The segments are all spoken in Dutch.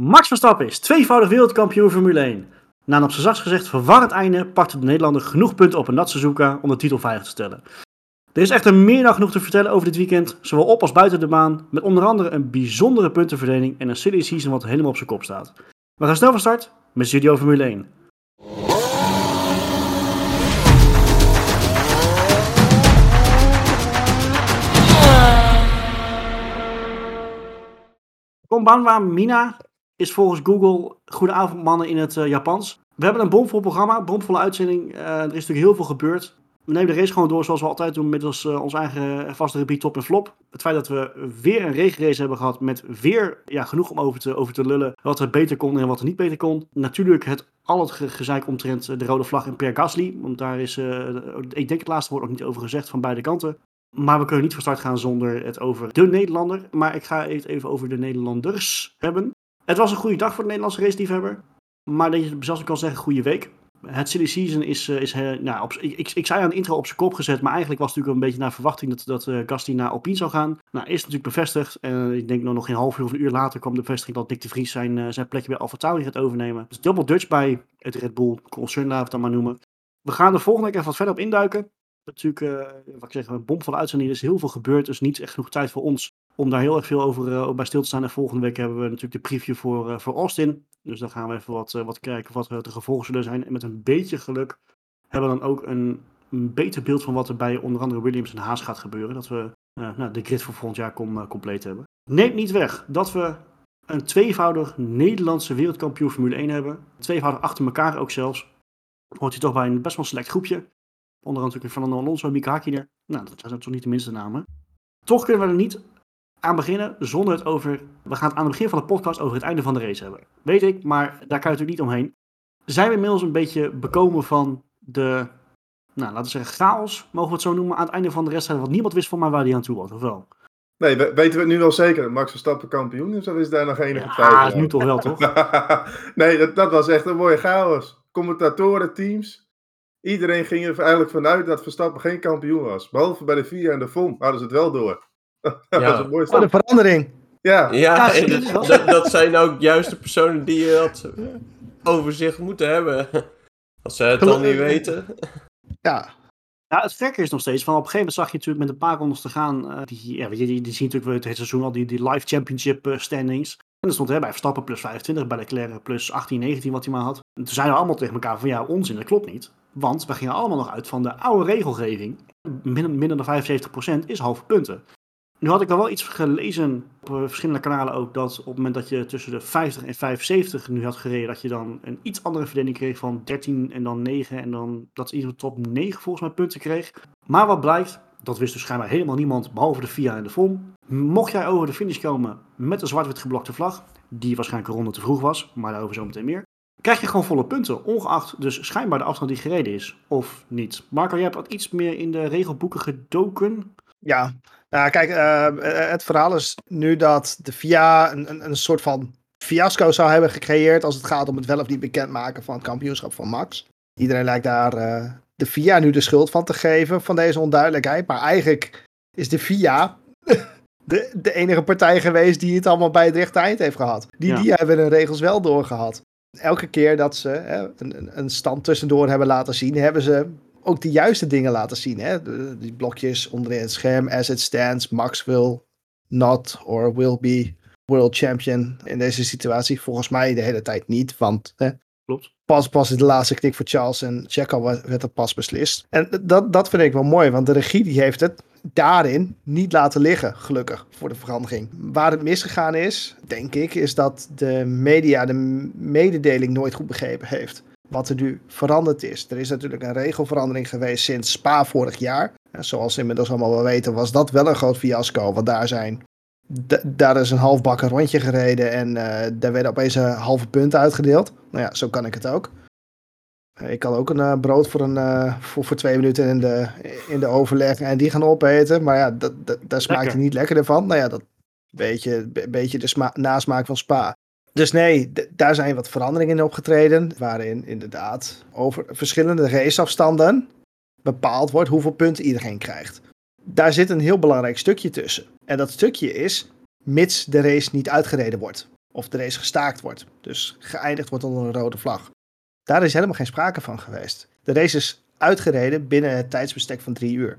Max Verstappen is tweevoudig wereldkampioen Formule 1. Na een op zijn zachtst gezegd verwarrend einde pakte de Nederlander genoeg punten op een nat Suzuka om de titel veilig te stellen. Er is echter meer dan genoeg te vertellen over dit weekend, zowel op als buiten de baan, met onder andere een bijzondere puntenverdeling en een silly season wat helemaal op zijn kop staat. We gaan snel van start met Studio Formule 1. Konbanwa Mina is volgens Google Goedenavond mannen in het uh, Japans. We hebben een bomvol programma, bomvolle uitzending. Uh, er is natuurlijk heel veel gebeurd. We nemen de race gewoon door zoals we altijd doen met uh, ons eigen vaste gebied top en flop. Het feit dat we weer een regenrace hebben gehad met weer ja, genoeg om over te, over te lullen. Wat er beter kon en wat er niet beter kon. Natuurlijk het al het gezeik omtrent de rode vlag in Per Gasly. Want daar is, ik denk het laatste woord ook niet over gezegd van beide kanten. Maar we kunnen niet van start gaan zonder het over de Nederlander. Maar ik ga het even over de Nederlanders hebben. Het was een goede dag voor de Nederlandse race-liefhebber. Maar dat je zelfs kan zeggen, goede week. Het silly season is, uh, is nou, op, ik, ik, zei aan de intro op zijn kop gezet, maar eigenlijk was het natuurlijk een beetje naar verwachting dat, dat uh, Gasti naar Alpine zou gaan. Nou, is natuurlijk bevestigd. En ik denk nog, nog geen half uur of een uur later kwam de bevestiging dat Dick de Vries zijn, zijn plekje bij Alfa Tauri gaat overnemen. Dus double Dutch bij het Red Bull concern, laten we het dan maar noemen. We gaan er volgende even wat verder op induiken natuurlijk, wat ik zeg, een bom van uitzending. Er is heel veel gebeurd, dus niet echt genoeg tijd voor ons om daar heel erg veel over uh, bij stil te staan. En volgende week hebben we natuurlijk de preview voor, uh, voor Austin. Dus dan gaan we even wat, wat kijken wat de gevolgen zullen zijn. En met een beetje geluk hebben we dan ook een, beter beeld van wat er bij onder andere Williams en Haas gaat gebeuren. Dat we nou, de grid voor volgend jaar com, compleet hebben. Neemt niet weg dat we een tweevoudig Nederlandse wereldkampioen Formule 1 hebben. Tweevoudig achter elkaar ook zelfs. Hoort hij toch bij een best wel select groepje. Onder andere Fernando Alonso Mika Hakkinen. Nou, dat zijn toch niet de minste namen. Toch kunnen we er niet aan beginnen zonder het over... We gaan het aan het begin van de podcast over het einde van de race hebben. Weet ik, maar daar kan je natuurlijk niet omheen. Zijn we inmiddels een beetje bekomen van de... Nou, laten we zeggen chaos, mogen we het zo noemen, aan het einde van de wedstrijd. Want niemand wist voor mij waar die aan toe was, of wel? Nee, weten we het nu wel zeker Max Verstappen kampioen is? Of is daar nog enige ja, twijfel Ja, nu toch wel, toch? nee, dat, dat was echt een mooie chaos. Commentatoren, teams, Iedereen ging er eigenlijk vanuit dat Verstappen geen kampioen was. Behalve bij de VIA en de FOM hadden ze het wel door. dat ja. was. Wat een verandering. Ja, ja, ja dat, dat, zijn ook juist de personen die je had over zich moeten hebben. Als ze het dan niet weten. Ja. Ja, het gekke is nog steeds, van op een gegeven moment zag je natuurlijk met een paar rondes te gaan, uh, die, ja, die, die, die zien natuurlijk het seizoen al, die, die live championship uh, standings. En er stond hè, bij Verstappen plus 25, bij Leclerc plus 18, 19 wat hij maar had. En toen zeiden we allemaal tegen elkaar van ja, onzin, dat klopt niet. Want we gingen allemaal nog uit van de oude regelgeving. Minder, dan 75% is halve punten. Nu had ik al wel iets gelezen op eh, verschillende kanalen ook, dat op het moment dat je tussen de 50 en 75 nu had gereden, dat je dan een iets andere verdeling kreeg van 13 en dan 9 en dan dat iedere top 9 volgens mij punten kreeg. Maar wat blijkt, dat wist dus schijnbaar helemaal niemand, behalve de FIA en de FOM. Mocht jij over de finish komen met een zwart-wit geblokte vlag, die waarschijnlijk een ronde te vroeg was, maar daarover zo meteen meer, krijg je gewoon volle punten, ongeacht dus schijnbaar de afstand die gereden is, of niet. Marco, jij hebt wat iets meer in de regelboeken gedoken. Ja, nou kijk, uh, het verhaal is nu dat de FIA een, een, een soort van fiasco zou hebben gecreëerd als het gaat om het wel of niet bekendmaken van het kampioenschap van Max. Iedereen lijkt daar uh, de FIA nu de schuld van te geven van deze onduidelijkheid, maar eigenlijk is de FIA de, de enige partij geweest die het allemaal bij het rechte eind heeft gehad. Die, ja. die hebben hun regels wel doorgehad elke keer dat ze hè, een, een stand tussendoor hebben laten zien, hebben ze ook de juiste dingen laten zien. Hè? die blokjes onderin het scherm, as it stands, Max will not or will be world champion in deze situatie. Volgens mij de hele tijd niet, want hè, Klopt. Pas, pas in de laatste knik voor Charles en Checo werd het pas beslist. En dat, dat vind ik wel mooi, want de regie die heeft het daarin niet laten liggen, gelukkig, voor de verandering. Waar het misgegaan is, denk ik, is dat de media de mededeling nooit goed begrepen heeft. Wat er nu veranderd is. Er is natuurlijk een regelverandering geweest sinds Spa vorig jaar. En zoals inmiddels allemaal wel weten, was dat wel een groot fiasco. Want daar zijn daar is een halfbakken rondje gereden en uh, daar werden opeens een halve punten uitgedeeld. Nou ja, zo kan ik het ook. Eh, ik kan ook een uh, brood voor, een, uh, voor, voor twee minuten in de, in de overleg en die gaan opeten. Maar ja, dat, dat, daar smaakt hij niet lekkerder van. Nou ja, dat beetje, beetje de nasmaak van Spa. Dus nee, daar zijn wat veranderingen in opgetreden. Waarin inderdaad over verschillende raceafstanden bepaald wordt hoeveel punten iedereen krijgt. Daar zit een heel belangrijk stukje tussen. En dat stukje is, mits de race niet uitgereden wordt. of de race gestaakt wordt. Dus geëindigd wordt onder een rode vlag. Daar is helemaal geen sprake van geweest. De race is uitgereden binnen het tijdsbestek van drie uur,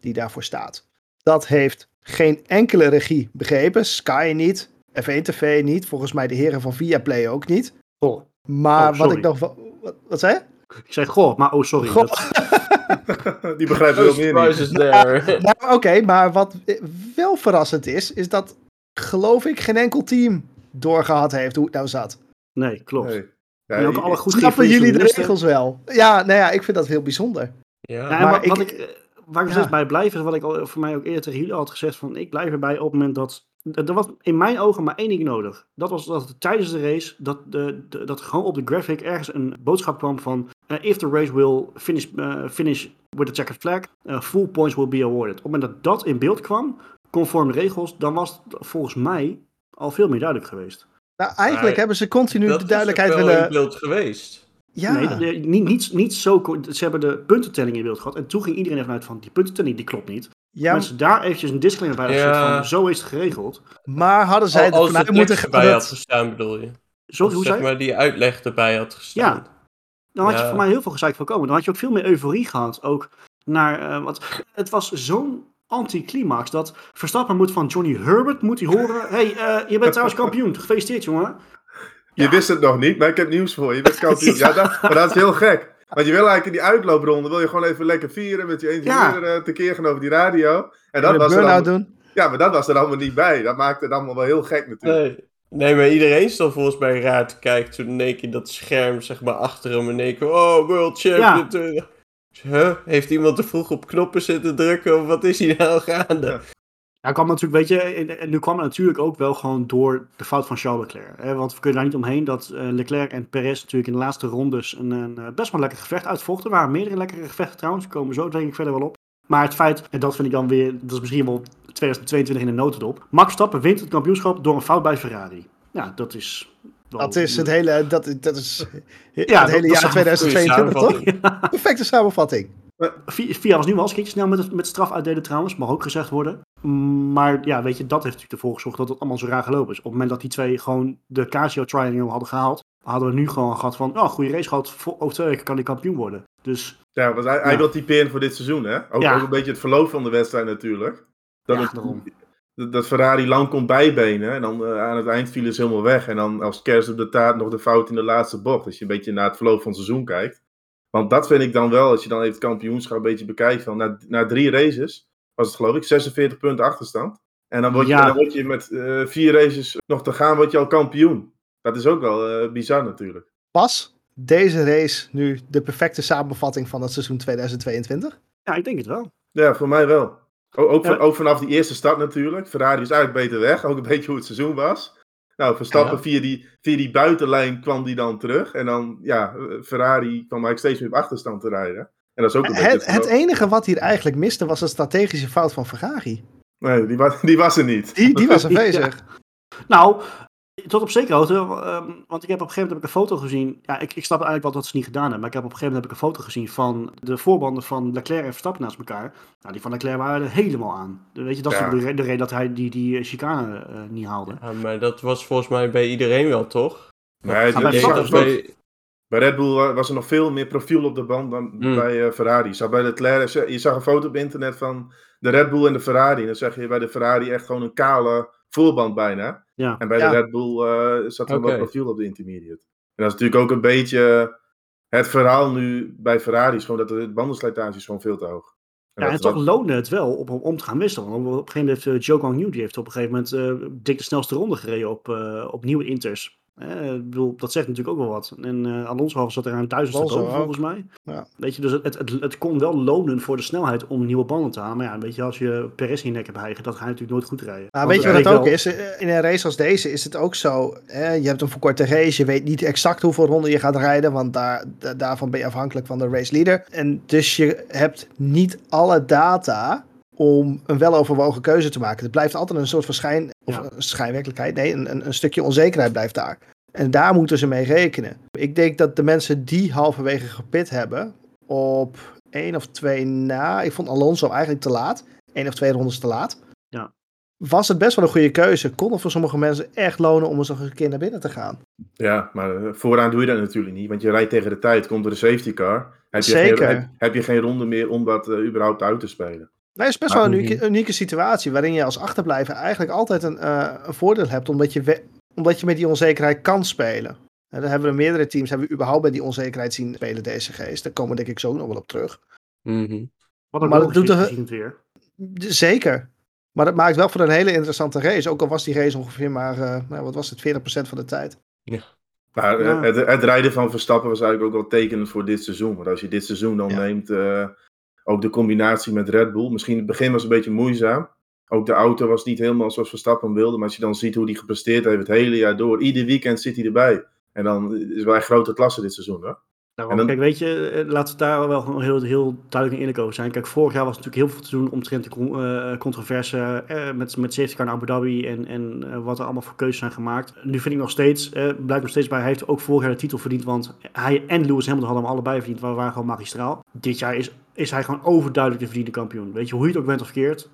die daarvoor staat. Dat heeft geen enkele regie begrepen. Sky niet, F1 TV niet, volgens mij de heren van Viaplay ook niet. Goh. Maar Oh, wat ik nog... Wat, wat zei je? Ik zei goh, maar oh sorry. Goh. Dat- Die begrijpt No veel meer niet. Nou, oké, maar wat wel verrassend is, is dat geloof ik geen enkel team doorgehad heeft hoe het nou zat. nee, klopt. Nee. Ja, en ook alle goed Snappen jullie de regels wel? Ja, nou ja, ik vind dat heel bijzonder. Ja. Maar wat, ik- wat ik, eh, waar ik Ja. steeds bij blijf, is wat ik al voor mij ook eerder tegen jullie had gezegd: van ik blijf erbij op het moment dat. Er was in mijn ogen maar één ding nodig. Dat was dat tijdens de race, dat, de, de- dat gewoon op de graphic ergens een boodschap kwam van. eh, if the race will finish, eh, finish with a checkered flag, eh, full points will be awarded. Op het moment dat dat in beeld kwam, conform de regels, dan was het volgens mij al veel meer duidelijk geweest. Nou, eigenlijk Maar hebben ze continu dat de is duidelijkheid ook wel willen... in beeld geweest. Ja, Nee, niet, niet, niet zo. Ze hebben de puntentelling in beeld gehad. En toen ging iedereen ervan uit van die puntentelling die klopt niet. Ja, Mensen daar eventjes een disclaimer bij Ja. gezet van zo is het geregeld. maar hadden zij Al- Als vanuit de moeten erbij had gestaan, bedoel je? Zo, Als hoe zeg zei maar die uitleg erbij had gestaan. Ja. Dan had je Ja. voor mij heel veel gezeik voorkomen. Dan had je ook veel meer euforie gehad. Ook naar, eh, want het was zo'n anticlimax dat Verstappen moet van Johnny Herbert moet hij horen. hey, eh, je bent trouwens kampioen. Gefeliciteerd, jongen. Je wist het nog niet, maar ik heb nieuws voor je. Je bent kampioen. ja, dat, maar dat is heel gek. Want je wil eigenlijk in die uitloopronde, wil je gewoon even lekker vieren met je ingenieur eh tekeer gaan over die radio. En dat was er allemaal, doen. ja, maar dat was er allemaal niet bij. Dat maakte het allemaal wel heel gek natuurlijk. Nee. nee, maar iedereen stond volgens mij raar te kijken toen in één keer dat scherm zeg maar achter hem in één keer, oh, world champion. Ja. Huh? Heeft iemand te vroeg op knoppen zitten drukken of wat is hier nou gaande? Ja. Ja, kwam natuurlijk, weet je, en, en nu kwam het natuurlijk ook wel gewoon door de fout van Charles Leclerc. Hè? Want we kunnen daar niet omheen dat eh, Leclerc en Perez natuurlijk in de laatste rondes een, een eh, best wel lekker gevecht uitvochten. Er waren meerdere lekkere gevechten trouwens, we komen zo denk ik verder wel op. Maar het feit, en dat vind ik dan weer, dat is misschien wel 2022 in de notendop. Max Verstappen wint het kampioenschap door een fout bij Ferrari. Ja, dat is... Dat is het hele, dat, dat is Ja, het hele dat jaar een 2022, toch? Perfecte samenvatting. Vi- Via was nu wel eens een keertje snel met, met straf uitdelen trouwens, mag ook gezegd worden. Maar ja, weet je, dat heeft natuurlijk ervoor gezorgd dat het allemaal zo raar gelopen is. Op het moment dat die twee gewoon de Casio Triangle hadden gehaald, hadden we nu gewoon gehad van, oh, goede race gehad, over twee weken kan hij kampioen worden. Dus Ja, want hij, hij Ja. wil typeren voor dit seizoen, hè? Ook, Ja. ook een beetje het verloop van de wedstrijd natuurlijk. Dat, ja, het- daarom. dat, dat Ferrari lang kon bijbenen en dan eh, aan het eind vielen ze helemaal weg. En dan als kerst op de taart nog de fout in de laatste bocht. Als je een beetje naar het verloop van het seizoen kijkt. Want dat vind ik dan wel, als je dan even het kampioenschap een beetje bekijkt. Van, na, na drie races was het geloof ik 46 punten achterstand. En dan word je, Ja. dan word je met eh, vier races nog te gaan, word je al kampioen. Dat is ook wel eh, bizar natuurlijk. Was deze race nu de perfecte samenvatting van het seizoen 2022? Ja, ik denk het wel. Ja, voor mij wel. O- Ook, van- Ja. ook vanaf die eerste start natuurlijk. Ferrari is eigenlijk beter weg. Ook een beetje hoe het seizoen was. Nou, Verstappen Ja. via, die, via die buitenlijn kwam die dan terug. En dan, ja, Ferrari kwam eigenlijk steeds meer op achterstand te rijden. En dat is ook een beetje Het, het enige wat hier eigenlijk miste was een strategische fout van Ferrari. Nee, die was, die was er niet. Die, die was aanwezig. Nou, tot op zekere hoogte, ehm, want ik heb op een gegeven moment heb ik een foto gezien. Ja, ik, ik snap eigenlijk wel dat ze het niet gedaan hebben. Maar ik heb op een gegeven moment heb ik een foto gezien van de voorbanden van Leclerc en Verstappen naast elkaar. Nou, die van Leclerc waren er helemaal aan. Weet je, dat is Ja. de, re- de reden dat hij die, die eh, chicane eh, niet haalde. Ja, maar dat was volgens mij bij iedereen wel, toch? Nee, Ja, het- bij dat bij, bij... bij Red Bull wa- was er nog veel meer profiel op de band dan Hmm. bij eh, Ferrari. Je zag bij Leclerc, je zag een foto op internet van de Red Bull en de Ferrari. En dan zag je bij de Ferrari echt gewoon een kale voorband bijna. Ja. En bij Ja. de Red Bull eh, zat er wel profiel op de intermediate. En dat is natuurlijk ook een beetje het verhaal nu bij Ferrari. Is gewoon dat de bandenslijtage is gewoon veel te hoog. En Ja, en toch dat- loonde het wel op, om te gaan wisselen. Want op een gegeven moment heeft uh, Joe Kang New, die heeft op een gegeven moment eh, dik de snelste ronde gereden op, eh, op nieuwe Inters. Eh, ik bedoel, dat zegt natuurlijk ook wel wat. En eh, Alonso zat er aan over, ook. volgens mij. Ja. Weet je, dus het, het, het, kon wel lonen voor de snelheid om nieuwe banden te halen. Maar ja, weet je, als je Perez in je nek hebt hijgen, dat ga je natuurlijk nooit goed rijden. Nou, weet je wat het ook is? In een race als deze is het ook zo. Hè? Je hebt een verkorte race. Je weet niet exact hoeveel ronden je gaat rijden. Want daar, da- daarvan ben je afhankelijk van de race leader. En dus je hebt niet alle data om een weloverwogen keuze te maken. Het blijft altijd een soort van schijn, of Ja. schijnwerkelijkheid. Nee, een, een, een stukje onzekerheid blijft daar. En daar moeten ze mee rekenen. Ik denk dat de mensen die halverwege gepit hebben op één of twee na. Ik vond Alonso eigenlijk te laat. Eén of twee rondes te laat. Ja. was het best wel een goede keuze. Kon het voor sommige mensen echt lonen om eens nog een keer naar binnen te gaan. Ja, maar eh, vooraan doe je dat natuurlijk niet. Want je rijdt tegen de tijd, komt er een safety car. Heb je Zeker. Geen, heb, heb je geen ronde meer om dat uh, überhaupt uit te spelen. Nee, het is best wel een unieke, unieke, situatie. Waarin je als achterblijver eigenlijk altijd een, uh, een voordeel hebt. Omdat je, omdat je met die onzekerheid kan spelen. En dan hebben we meerdere teams hebben we überhaupt bij die onzekerheid zien spelen DCG's. Daar komen denk ik zo ook nog wel op terug. Mm -hmm. Wat een maar dat doet er... er, weer. Zeker. Maar dat maakt wel voor een hele interessante race. Ook al was die race ongeveer maar, uh, nou, wat was het, 40% van de tijd. Ja. Maar ja. het, het, rijden van Verstappen was eigenlijk ook wel tekenend voor dit seizoen. Want als je dit seizoen dan ja. neemt, uh, ook de combinatie met Red Bull. Misschien in het begin was het een beetje moeizaam. Ook de auto was niet helemaal zoals Verstappen wilde. Maar als je dan ziet hoe hij gepresteerd heeft het hele jaar door. Ieder weekend zit hij erbij. En dan is wel echt grote klasse dit seizoen hoor. Daarom, dan... Kijk, weet je, laten we daar wel heel, heel duidelijk en eerlijk over zijn. Kijk, vorig jaar was natuurlijk heel veel te doen omtrent de uh, controverse uh, met, met safety car in Abu Dhabi en, en wat er allemaal voor keuzes zijn gemaakt. Nu vind ik nog steeds, blijkt nog steeds bij, hij heeft ook vorig jaar de titel verdiend, want hij en Lewis Hamilton hadden hem allebei verdiend, maar we waren gewoon magistraal. Dit jaar is, is hij gewoon overduidelijk de verdiende kampioen. Weet je, hoe je het ook bent of verkeerd.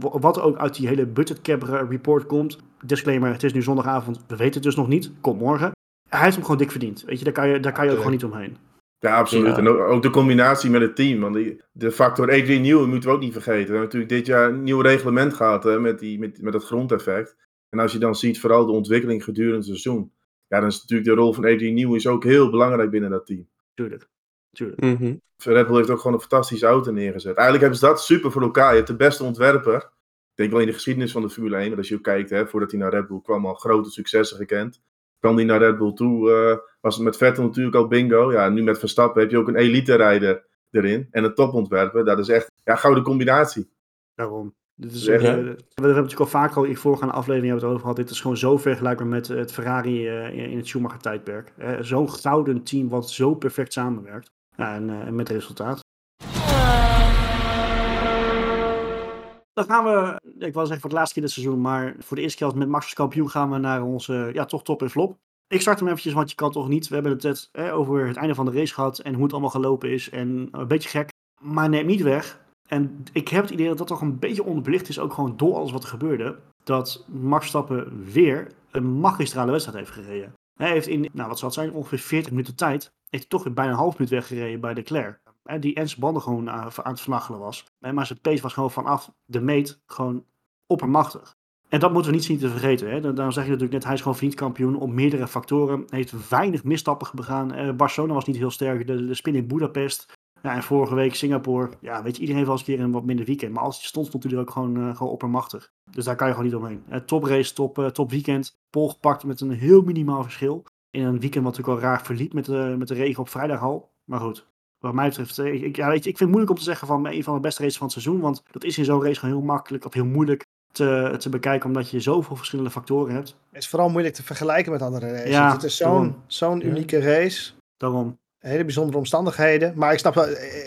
wat er ook uit die hele budget cap report komt. Disclaimer, het is nu zondagavond, we weten het dus nog niet. Komt morgen hij heeft hem gewoon dik verdiend. Weet je, daar kan je, daar kan je ook gewoon niet omheen. Ja, absoluut. Ja. En ook, ook, de combinatie met het team. Want die, de factor Adrian Newey moeten we ook niet vergeten. We hebben natuurlijk dit jaar een nieuw reglement gehad hè, met, die, met, met dat grondeffect. En als je dan ziet vooral de ontwikkeling gedurende het seizoen. Ja, dan is natuurlijk de rol van Adrian Newey is ook heel belangrijk binnen dat team. Tuurlijk. Tuurlijk. Mm -hmm. Red Bull heeft ook gewoon een fantastische auto neergezet. Eigenlijk hebben ze dat super voor elkaar. Je hebt de beste ontwerper. Ik denk wel in de geschiedenis van de Formule 1. Als je ook kijkt, hè, voordat hij naar Red Bull kwam, al grote successen gekend kwam hij naar Red Bull toe, uh, was het met Vettel natuurlijk al bingo. Ja, nu met Verstappen heb je ook een elite-rijder erin. En een topontwerper, dat is echt ja, gouden combinatie. Daarom. Dit is, ja. uh, we hebben het natuurlijk al vaker al in voorgaande aflevering hebben het over gehad. Dit is gewoon zo vergelijkbaar met het Ferrari uh, in het Schumacher-tijdperk. Zo'n gouden team wat zo perfect samenwerkt. En met resultaat. Dan gaan we, ik wil zeggen voor het laatste keer dit seizoen, maar voor de eerste keer als met Max kampioen gaan we naar onze, ja, toch top en flop. Ik start hem eventjes, want je kan toch niet. We hebben het net over het einde van de race gehad en hoe het allemaal gelopen is. En een beetje gek, maar neem niet weg. En ik heb het idee dat dat toch een beetje onderbelicht is, ook gewoon door alles wat er gebeurde. Dat Max Stappen weer een magistrale wedstrijd heeft gereden. Hij heeft in, nou wat zal het zijn, ongeveer 40 minuten tijd, heeft hij toch weer bijna een half minuut weggereden bij Leclerc die en zijn banden gewoon aan het vernachelen was. Maar zijn pace was gewoon vanaf de meet gewoon oppermachtig. En dat moeten we niet zien te vergeten. Hè. Dan zeg je natuurlijk net, hij is gewoon vriendkampioen op meerdere factoren. Heeft weinig misstappen begaan. Uh, Barcelona was niet heel sterk. De, de spin in Budapest. Ja, en vorige week Singapore. Ja, weet je, iedereen wel eens een keer een wat minder weekend. Maar als hij stond, stond hij er ook gewoon, uh, gewoon oppermachtig. Dus daar kan je gewoon niet omheen. Uh, top race, top, top weekend. Pol gepakt met een heel minimaal verschil. In een weekend wat natuurlijk al raar verliep met, de met de regen op vrijdag al. Maar goed, wat mij betreft, ik, ja, weet je, ik vind het moeilijk om te zeggen van een van de beste races van het seizoen. Want dat is in zo'n race gewoon heel makkelijk of heel moeilijk te, te bekijken, omdat je zoveel verschillende factoren hebt. Het is vooral moeilijk te vergelijken met andere races. Ja, het is zo'n zo'n unieke race. Daarom. Hele bijzondere omstandigheden. Maar ik snap,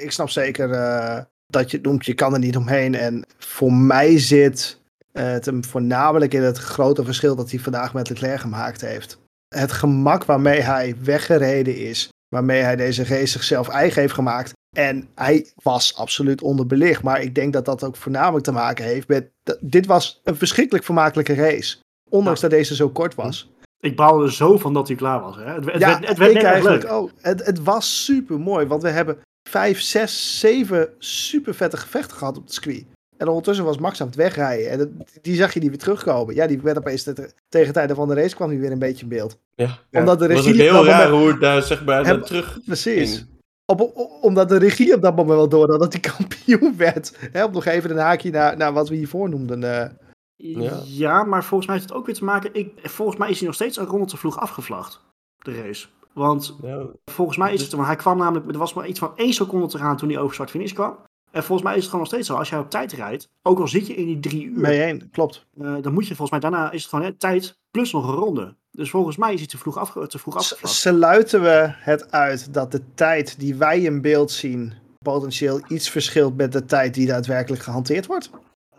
ik snap zeker uh, dat je het noemt, je kan er niet omheen. En voor mij zit uh, het hem voornamelijk in het grote verschil dat hij vandaag met Leclerc gemaakt heeft. Het gemak waarmee hij weggereden is waarmee hij deze race zichzelf eigen heeft gemaakt. En hij was absoluut onderbelicht. Maar ik denk dat dat ook voornamelijk te maken heeft met. Dit was een verschrikkelijk vermakelijke race. Ondanks ja. dat deze zo kort was. Ik bouwde er zo van dat hij klaar was. Hè? Het, het, ja, werd, het werd eigenlijk leuk. ook. Het, het was super mooi. Want we hebben vijf, zes, zeven super vette gevechten gehad op het circuit. En ondertussen was Max aan het wegrijden. En dat, die zag je niet weer terugkomen. Ja, die werd opeens te, tegen tijden van de race kwam hij weer een beetje in beeld. Ja, omdat de het was regie ook heel op dat raar moment- hoe het daar zeg maar terug Precies. ging. Op, op- omdat de regie op dat moment wel door had dat hij kampioen werd. Om nog even een haakje naar, naar wat we hiervoor noemden. eh. Ja. Ja. maar volgens mij heeft het ook weer te maken. Ik, volgens mij is hij nog steeds een ronde te vroeg afgevlacht. De race. Want Ja, volgens mij is het. Want hij kwam namelijk. Er was maar iets van één seconde te gaan toen hij over start finish kwam. En volgens mij is het gewoon nog steeds zo. Als jij op tijd rijdt. Ook al zit je in die drie uur. heen, klopt. eh, dan moet je volgens mij daarna. Is het gewoon hè, tijd plus nog een ronde. Dus volgens mij is hij te vroeg, afge, te vroeg afgevlacht. Sluiten we het uit dat de tijd die wij in beeld zien. potentieel iets verschilt met de tijd die daadwerkelijk gehanteerd wordt?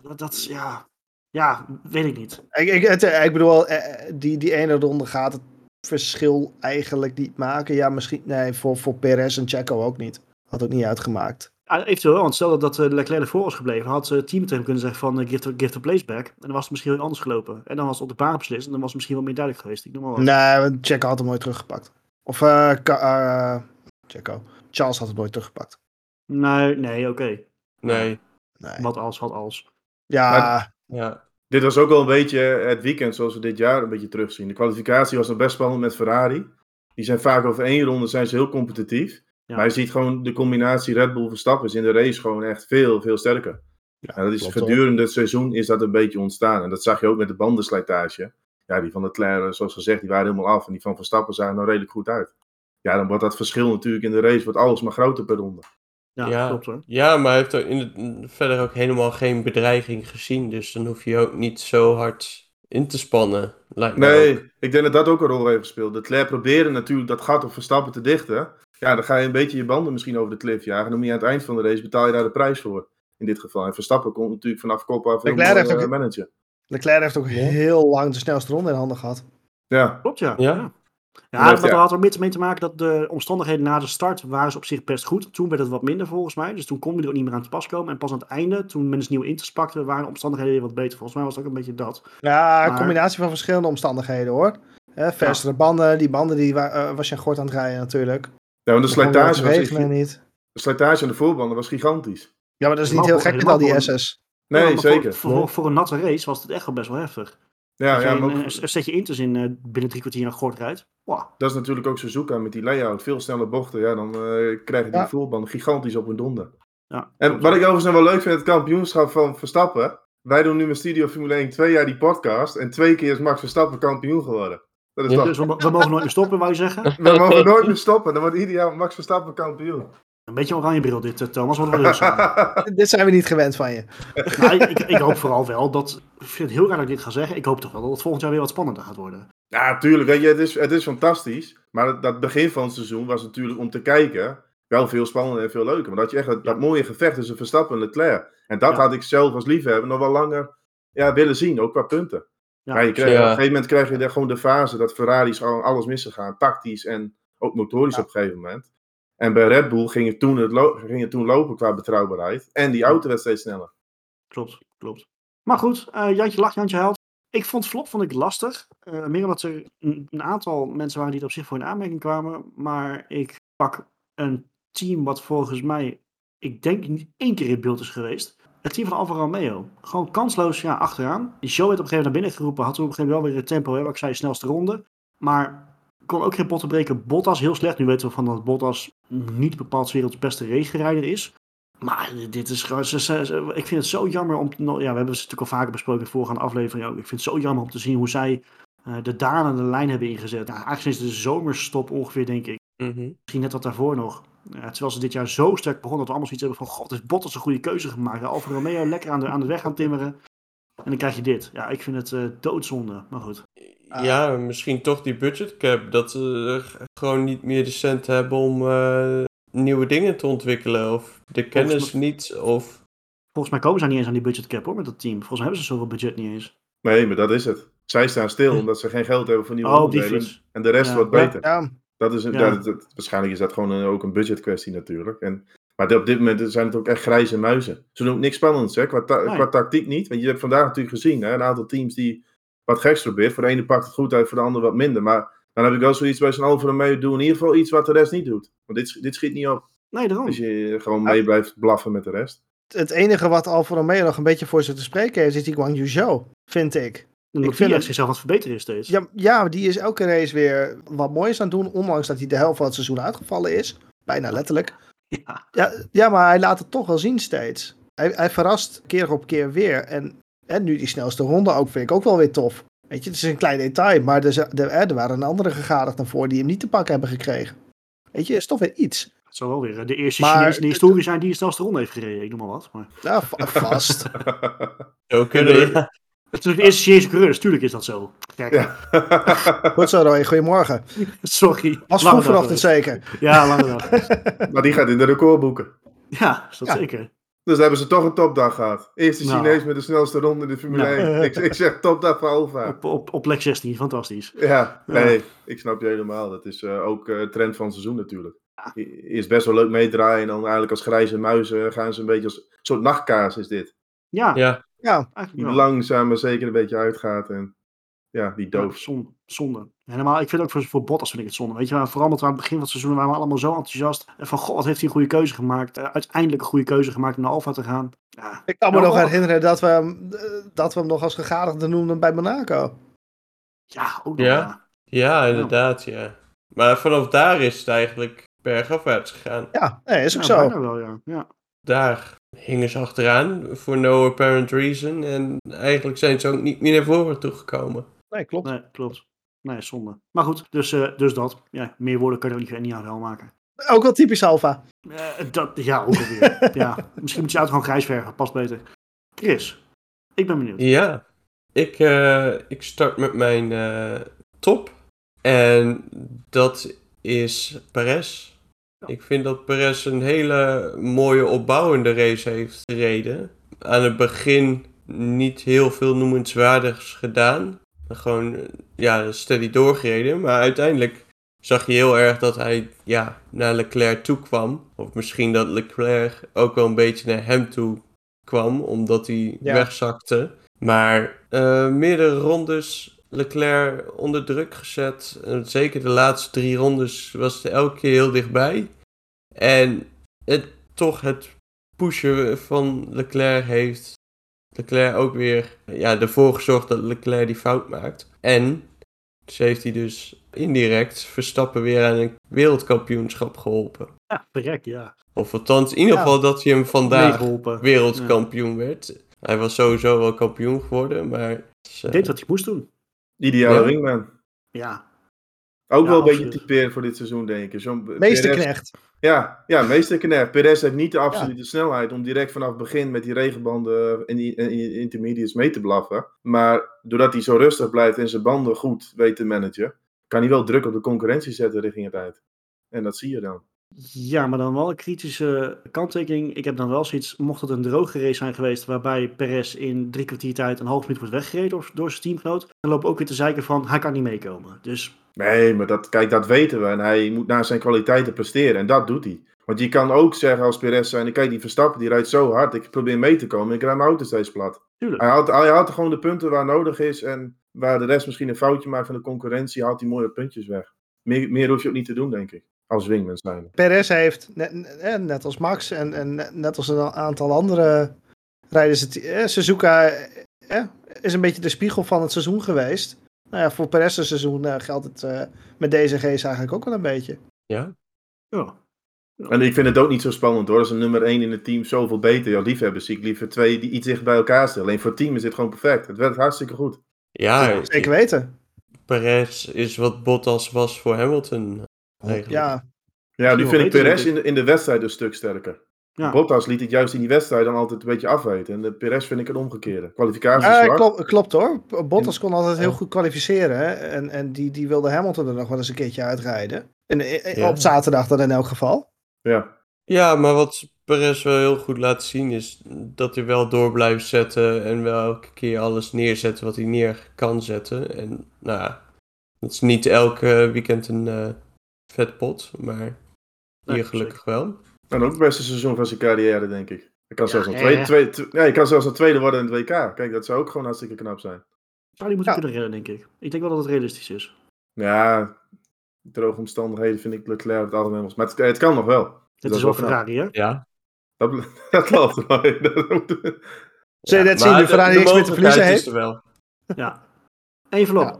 Dat, dat is. Ja. Ja, weet ik niet. Ik, ik, het, ik bedoel, eh, die, die ene ronde gaat het verschil eigenlijk niet maken. Ja, misschien. Nee, voor, voor Perez en Checo ook niet. Had ook niet uitgemaakt. Ja, eventueel wel, want stel dat, dat uh, Leclerc ervoor was gebleven, had uh, team tegen kunnen zeggen van uh, give, the, give the place back. En dan was het misschien heel anders gelopen. En dan was het op de baan beslist en dan was het misschien wel meer duidelijk geweest. Ik noem maar wat. Nee, want Checo had hem nooit teruggepakt. Of uh, Checo. Charles had hem nooit teruggepakt. Nee, nee, oké. Okay. Nee. nee. Wat als, wat als. Ja. Maar, ja. Dit was ook wel een beetje het weekend zoals we dit jaar een beetje terugzien. De kwalificatie was nog best spannend met Ferrari. Die zijn vaak over één ronde zijn ze heel competitief. Ja. Maar je ziet gewoon de combinatie Red Bull Verstappen is in de race gewoon echt veel, veel sterker. Ja, en dat is gedurende het seizoen is dat een beetje ontstaan. En dat zag je ook met de bandenslijtage. Ja, die van de Leclerc, zoals gezegd, die waren helemaal af. En die van Verstappen zagen er nou redelijk goed uit. Ja, dan wordt dat verschil natuurlijk in de race wordt alles maar groter per ronde. Ja, ja, klopt hoor. Ja, maar hij heeft er in het, verder ook helemaal geen bedreiging gezien. Dus dan hoef je ook niet zo hard in te spannen. Lijkt nee, ook. ik denk dat dat ook een rol heeft gespeeld. De Leclerc probeerde natuurlijk dat gat op Verstappen te dichten. Ja, dan ga je een beetje je banden misschien over de klif jagen. Dan moet je aan het eind van de race betaal je daar de prijs voor. In dit geval. En Verstappen komt natuurlijk vanaf kop af Leclerc heeft uh, ook, manager. Leclerc heeft ook heel lang de snelste ronde in handen gehad. Ja. Klopt, ja. Ja. ja. Ja, dat had er meer mee te maken dat de omstandigheden na de start waren ze op zich best goed. Toen werd het wat minder volgens mij. Dus toen kon je er ook niet meer aan te pas komen. En pas aan het einde, toen mensen nieuwe inters pakten, waren de omstandigheden weer wat beter. Volgens mij was het ook een beetje dat. Ja, een combinatie van verschillende omstandigheden hoor. Hè, versere banden, die banden die wa- eh, was je gort aan het rijden natuurlijk. Ja, want de slijtage, was, niet. de slijtage aan de voorbanden was gigantisch. Ja, maar dat is niet heel gek met al die SS. Nee, Ja, zeker. Voor, voor, voor een natte race was het echt wel best wel heftig. Ja, ja, je maar ook- een setje inters in eh, binnen drie kwartier naar Gort rijdt. Wow. dat is natuurlijk ook Suzuka met die layout. Veel snelle bochten. Ja, dan eh krijgen die Ja. voorbanden gigantisch op hun donder. Ja, En wat ik overigens nog wel leuk vind, het kampioenschap van Verstappen. Wij doen nu met Studio Formule 1 twee jaar die podcast. En twee keer is Max Verstappen kampioen geworden. Dat is Ja. toch... Dus we, we mogen nooit meer stoppen, wou je zeggen? We mogen nooit meer stoppen. Dan wordt ieder jaar Max Verstappen kampioen. Een beetje oranje bril dit, eh, Thomas. Wordt wel heel. Dit zijn we niet gewend van je. Nou, ik, ik hoop vooral wel dat... Ik vind het heel raar dat ik dit ga zeggen. Ik hoop toch wel dat het volgend jaar weer wat spannender gaat worden. Ja, tuurlijk. Weet je, het, is, het is fantastisch. Maar het- dat begin van het seizoen was natuurlijk om te kijken wel veel spannender en veel leuker. Maar dat je echt dat, dat mooie gevecht tussen Verstappen en Leclerc. En dat Ja. had ik zelf als liefhebber nog wel langer ja, willen zien, ook qua punten. Ja. maar je krijgt, Ja. op een gegeven moment krijg je daar gewoon de fase dat Ferrari's gewoon alles misgegaan. Tactisch en ook motorisch Ja. op een gegeven moment. En bij Red Bull ging het toen, het lo- ging het toen lopen qua betrouwbaarheid. En die auto werd steeds sneller. Klopt, klopt. Maar goed, eh, Jantje lacht, Jantje huilt. Ik vond Flop vond ik lastig. Eh, meer omdat er een, een aantal mensen waren die er op zich voor in aanmerking kwamen. Maar ik pak een team wat volgens mij, ik denk niet één keer in beeld is geweest. Het team van Alfa Romeo. Gewoon kansloos ja, achteraan. Die show werd op een gegeven moment naar binnen geroepen. Had toen op een gegeven moment wel weer het tempo, hè, wat ik zei, snelste ronde. Maar kon ook geen botten breken. Bottas heel slecht. Nu weten we van dat Bottas niet bepaald werelds beste racerijder is. Maar dit is gewoon. Ik vind het zo jammer om. no- Ja, we hebben het natuurlijk al vaker besproken in de voorgaande aflevering ook. Ik vind het zo jammer om te zien hoe zij eh, de dalende lijn hebben ingezet. Nou, eigenlijk sinds de zomerstop ongeveer, denk ik. Mhm. Misschien net wat daarvoor nog. Ja, terwijl ze dit jaar zo sterk begonnen dat we allemaal zoiets hebben van... God, is Bottas een goede keuze gemaakt. Alfa Romeo lekker aan de, aan de weg gaan timmeren. En dan krijg je dit. Ja, ik vind het eh, doodzonde. Maar goed. Ja, misschien toch die budgetcap. Dat ze eh, gewoon niet meer de cent hebben om eh, nieuwe dingen te ontwikkelen. Of de kennis niet. Of Volgens mij komen ze niet eens aan die budgetcap hoor, met dat team. Volgens mij hebben ze zoveel budget niet eens. Nee, maar dat is het. Zij staan stil omdat ze geen geld hebben voor nieuwe Oh, onderdelen. En de rest Ja. wordt Ja, beter. ja. Dat is een, Ja. ja. dat- dat- waarschijnlijk is dat gewoon een- ook een budgetkwestie natuurlijk. En, maar op dit moment zijn het ook echt grijze muizen. Ze doen ook niks spannends hè, qua, ta- Nee. qua tactiek niet. Want je hebt vandaag natuurlijk gezien, hè, een aantal teams die wat geks probeert. Voor de ene pakt het goed uit, voor de andere wat minder. Maar dan heb ik wel zoiets bij zo'n Alfa Romeo, doe in ieder geval iets wat de rest niet doet. Want dit, dit schiet niet op. Nee, daarom. Als je gewoon mee blijft blaffen met de rest. Het enige wat Alfa Romeo nog een beetje voor ze te spreken heeft, is die Guangzhou Zhou, vind ik. Ik vind het- zichzelf aan het verbeteren is steeds. Ja, ja, die is elke race weer wat moois aan het doen, ondanks dat hij de helft van het seizoen uitgevallen is. Bijna letterlijk. Ja. Ja, ja maar hij laat het toch wel zien steeds. Hij, hij verrast keer op keer weer. En, en nu die snelste ronde ook, vind ik ook wel weer tof. Weet je, het is een klein detail, maar er, er, er waren andere gegadigden voor die hem niet te pakken hebben gekregen. Weet je, is toch weer iets. Het zou wel weer de eerste Maar- Chinees in de historie zijn die de snelste ronde heeft gereden. Ik noem maar wat. Maar... Ja, va- vast. zo kunnen. Ja. Het is natuurlijk de eerste Chinese coureur, dus tuurlijk is dat zo. Kijk, Ja. Goed zo, Roy. Goedemorgen. sorry. Was dag vanochtend zeker. Ja, lange dag. maar die gaat in de recordboeken. Ja, is dat Ja. zeker. Dus dan hebben ze toch een topdag gehad. Eerste Nou. Chinees met de snelste ronde in de Formule Nou. 1. Ik, ik zeg topdag voor Alfa. Op, op, op plek 16, fantastisch. Ja, nee, ik snap je helemaal. Dat is eh, ook eh trend van het seizoen natuurlijk. Is best wel leuk meedraaien. En dan eigenlijk als grijze muizen gaan ze een beetje als een soort nachtkaas is dit. Ja, Ja, Ja, eigenlijk Die wel. langzaam maar zeker een beetje uitgaat. En ja, die Ja, doof. zonde. zonde. Helemaal, ik vind het ook voor, voor Bottas vind ik het zonde. Weet je, wel, vooral omdat we aan het begin van het seizoen waren we allemaal zo enthousiast. En van, god, wat heeft hij een goede keuze gemaakt. Eh, uiteindelijk een goede keuze gemaakt om naar Alfa te gaan. Ja, ik kan me nog herinneren dat we, hem, eh, dat we hem nog als gegadigde noemden bij Monaco. ja ook nog. Ja? Ja. ja inderdaad, ja. Maar vanaf daar is het eigenlijk bergafwaarts gegaan. Ja, nee, is ook Ja, zo. bijna wel, ja. ja. Daar hingen ze achteraan, voor no apparent reason. En eigenlijk zijn ze ook niet meer naar voren toegekomen. Nee, klopt. Nee, klopt. Nee, zonde. Maar goed, dus, eh, dus dat. Ja, meer woorden kan je niet, niet aan wel maken. Ook wel typisch Alfa. Eh, dat, ja, ook alweer. ja, misschien moet je uit gewoon grijs verven. Past beter. Chris, ik ben benieuwd. Ja, ik, eh, ik start met mijn eh, top. En dat is Perez. Ik vind dat Perez een hele mooie opbouwende race heeft gereden. Aan het begin niet heel veel noemenswaardigs gedaan. Gewoon ja, steady doorgereden. Maar uiteindelijk zag je heel erg dat hij ja, naar Leclerc toe kwam. Of misschien dat Leclerc ook wel een beetje naar hem toe kwam, omdat hij Ja. wegzakte. Maar eh, meerdere rondes Leclerc onder druk gezet. En zeker de laatste drie rondes was het elke keer heel dichtbij. En het, toch het pushen van Leclerc heeft Leclerc ook weer ja, ervoor gezorgd dat Leclerc die fout maakt. En dus heeft hij dus indirect Verstappen weer aan een wereldkampioenschap geholpen. Ja, verrek, ja. Of althans, in ieder Ja. geval dat hij hem vandaag wereldkampioen werd. Hij was sowieso wel kampioen geworden, maar... het is, eh, Ik deed wat hij moest doen. Ideale Ja. wingman. Ja, Ook Ja, wel een beetje typeer voor dit seizoen, denk ik. Zo'n Perez- Meesterknecht. Ja, ja meesterknecht. Perez heeft niet de absolute snelheid om direct vanaf het begin met die regenbanden en die en die intermediates mee te blaffen. Maar doordat hij zo rustig blijft en zijn banden goed weet te managen, kan hij wel druk op de concurrentie zetten richting het eind. En dat zie je dan. Ja, maar dan wel een kritische kanttekening. Ik heb dan wel zoiets, mocht het een droge race zijn geweest, waarbij Perez in drie kwartier tijd een half minuut wordt weggereden door, door zijn teamgenoot, dan lopen we ook weer te zeiken van, hij kan niet meekomen. Dus Nee, maar dat, kijk, dat weten we. En hij moet naar zijn kwaliteiten presteren. En dat doet hij. Want je kan ook zeggen als Perez zijn, kijk, die Verstappen die rijdt zo hard. Ik probeer mee te komen. Ik rijd mijn auto steeds plat. tuurlijk. Hij haalt, hij haalt gewoon de punten waar nodig is. En waar de rest misschien een foutje maakt van de concurrentie, haalt hij mooie puntjes weg. Meer, meer hoef je ook niet te doen, denk ik. Als wingman zijn. Perez heeft, net, eh, net als Max en, en net als een aantal andere rijders, het, eh, Suzuka eh, is een beetje de spiegel van het seizoen geweest. Nou ja, voor Perez' seizoen eh, geldt het eh, met deze G's eigenlijk ook wel een beetje. Ja, Ja. En ik vind het ook niet zo spannend hoor. Als een nummer 1 in het team zoveel beter. Ja, liefhebbers zie ik liever twee die iets dicht bij elkaar stellen. Alleen voor het team is dit gewoon perfect. Het werkt hartstikke goed. ja Zeker weten. Perez is wat Bottas was voor Hamilton. Ja, Ja, nu vind ik Perez in de, in de wedstrijd een stuk sterker. Ja. Bottas liet het juist in die wedstrijd dan altijd een beetje afweten. En de Perez vind ik het omgekeerde. Kwalificatie Eh, zwak. klopt, klopt hoor. Bottas kon altijd heel Ja. goed kwalificeren. hè. En, en die, die wilde Hamilton er nog wel eens een keertje uitrijden. En, Ja. Op zaterdag dan in elk geval. Ja. Ja, maar wat Perez wel heel goed laat zien is dat hij wel door blijft zetten en wel elke keer alles neerzetten wat hij neer kan zetten. En nou ja, het is niet elke weekend een eh vet pot, maar hier Nee, gelukkig wel. En ook het beste seizoen van zijn carrière, denk ik. Hij kan, Ja, zelfs een tweede, tweede, tw- ja, hij kan zelfs een tweede worden in het WK. Kijk, dat zou ook gewoon hartstikke knap zijn. Die moeten Ja. kunnen redden, denk ik. Ik denk wel dat het realistisch is. Ja, droge omstandigheden vind ik Leclerc het algemeen. Maar het, het kan nog wel. Het Dat is wel. Ferrari, hè? Ja. Dat, dat loopt wel moet- Zul je net zien, de Ferrari niks meer te verliezen heeft? is er wel. Ja. Eén. Ja.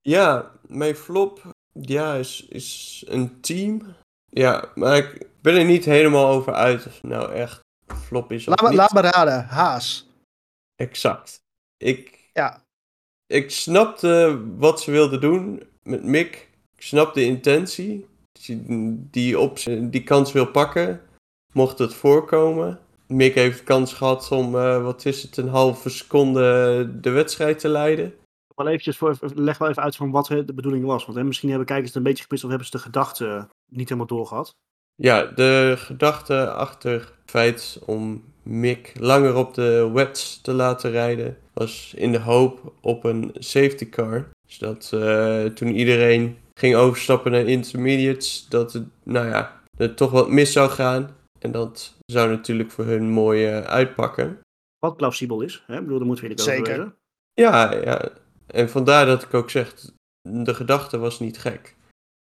Ja, mijn flop ja, is, is een team. Ja, maar ik ben er niet helemaal over uit of nou echt flop is of Laat, me- niet. laat me raden. Haas. Exact. Ik, Ja. ik snapte wat ze wilden doen met Mick. Ik snap de intentie. Die, die, op, die kans wil pakken. Mocht het voorkomen. Mick heeft kans gehad om, eh, wat is het, een halve seconde de wedstrijd te leiden. Wel eventjes voor, leg wel even uit van wat de bedoeling was. Want hè, misschien hebben kijkers het een beetje gepist of hebben ze de gedachte niet helemaal doorgehad. Ja, de gedachte achter het feit om Mick langer op de wets te laten rijden was in de hoop op een safety car. Dus dat eh, toen iedereen ging overstappen naar intermediates, dat het, nou ja, er toch wat mis zou gaan. En dat zou natuurlijk voor hun mooi uh, uitpakken. Wat plausibel is, hè? Ik bedoel, daar moeten we het over Zeker. Ja, ja, en vandaar dat ik ook zeg, de gedachte was niet gek.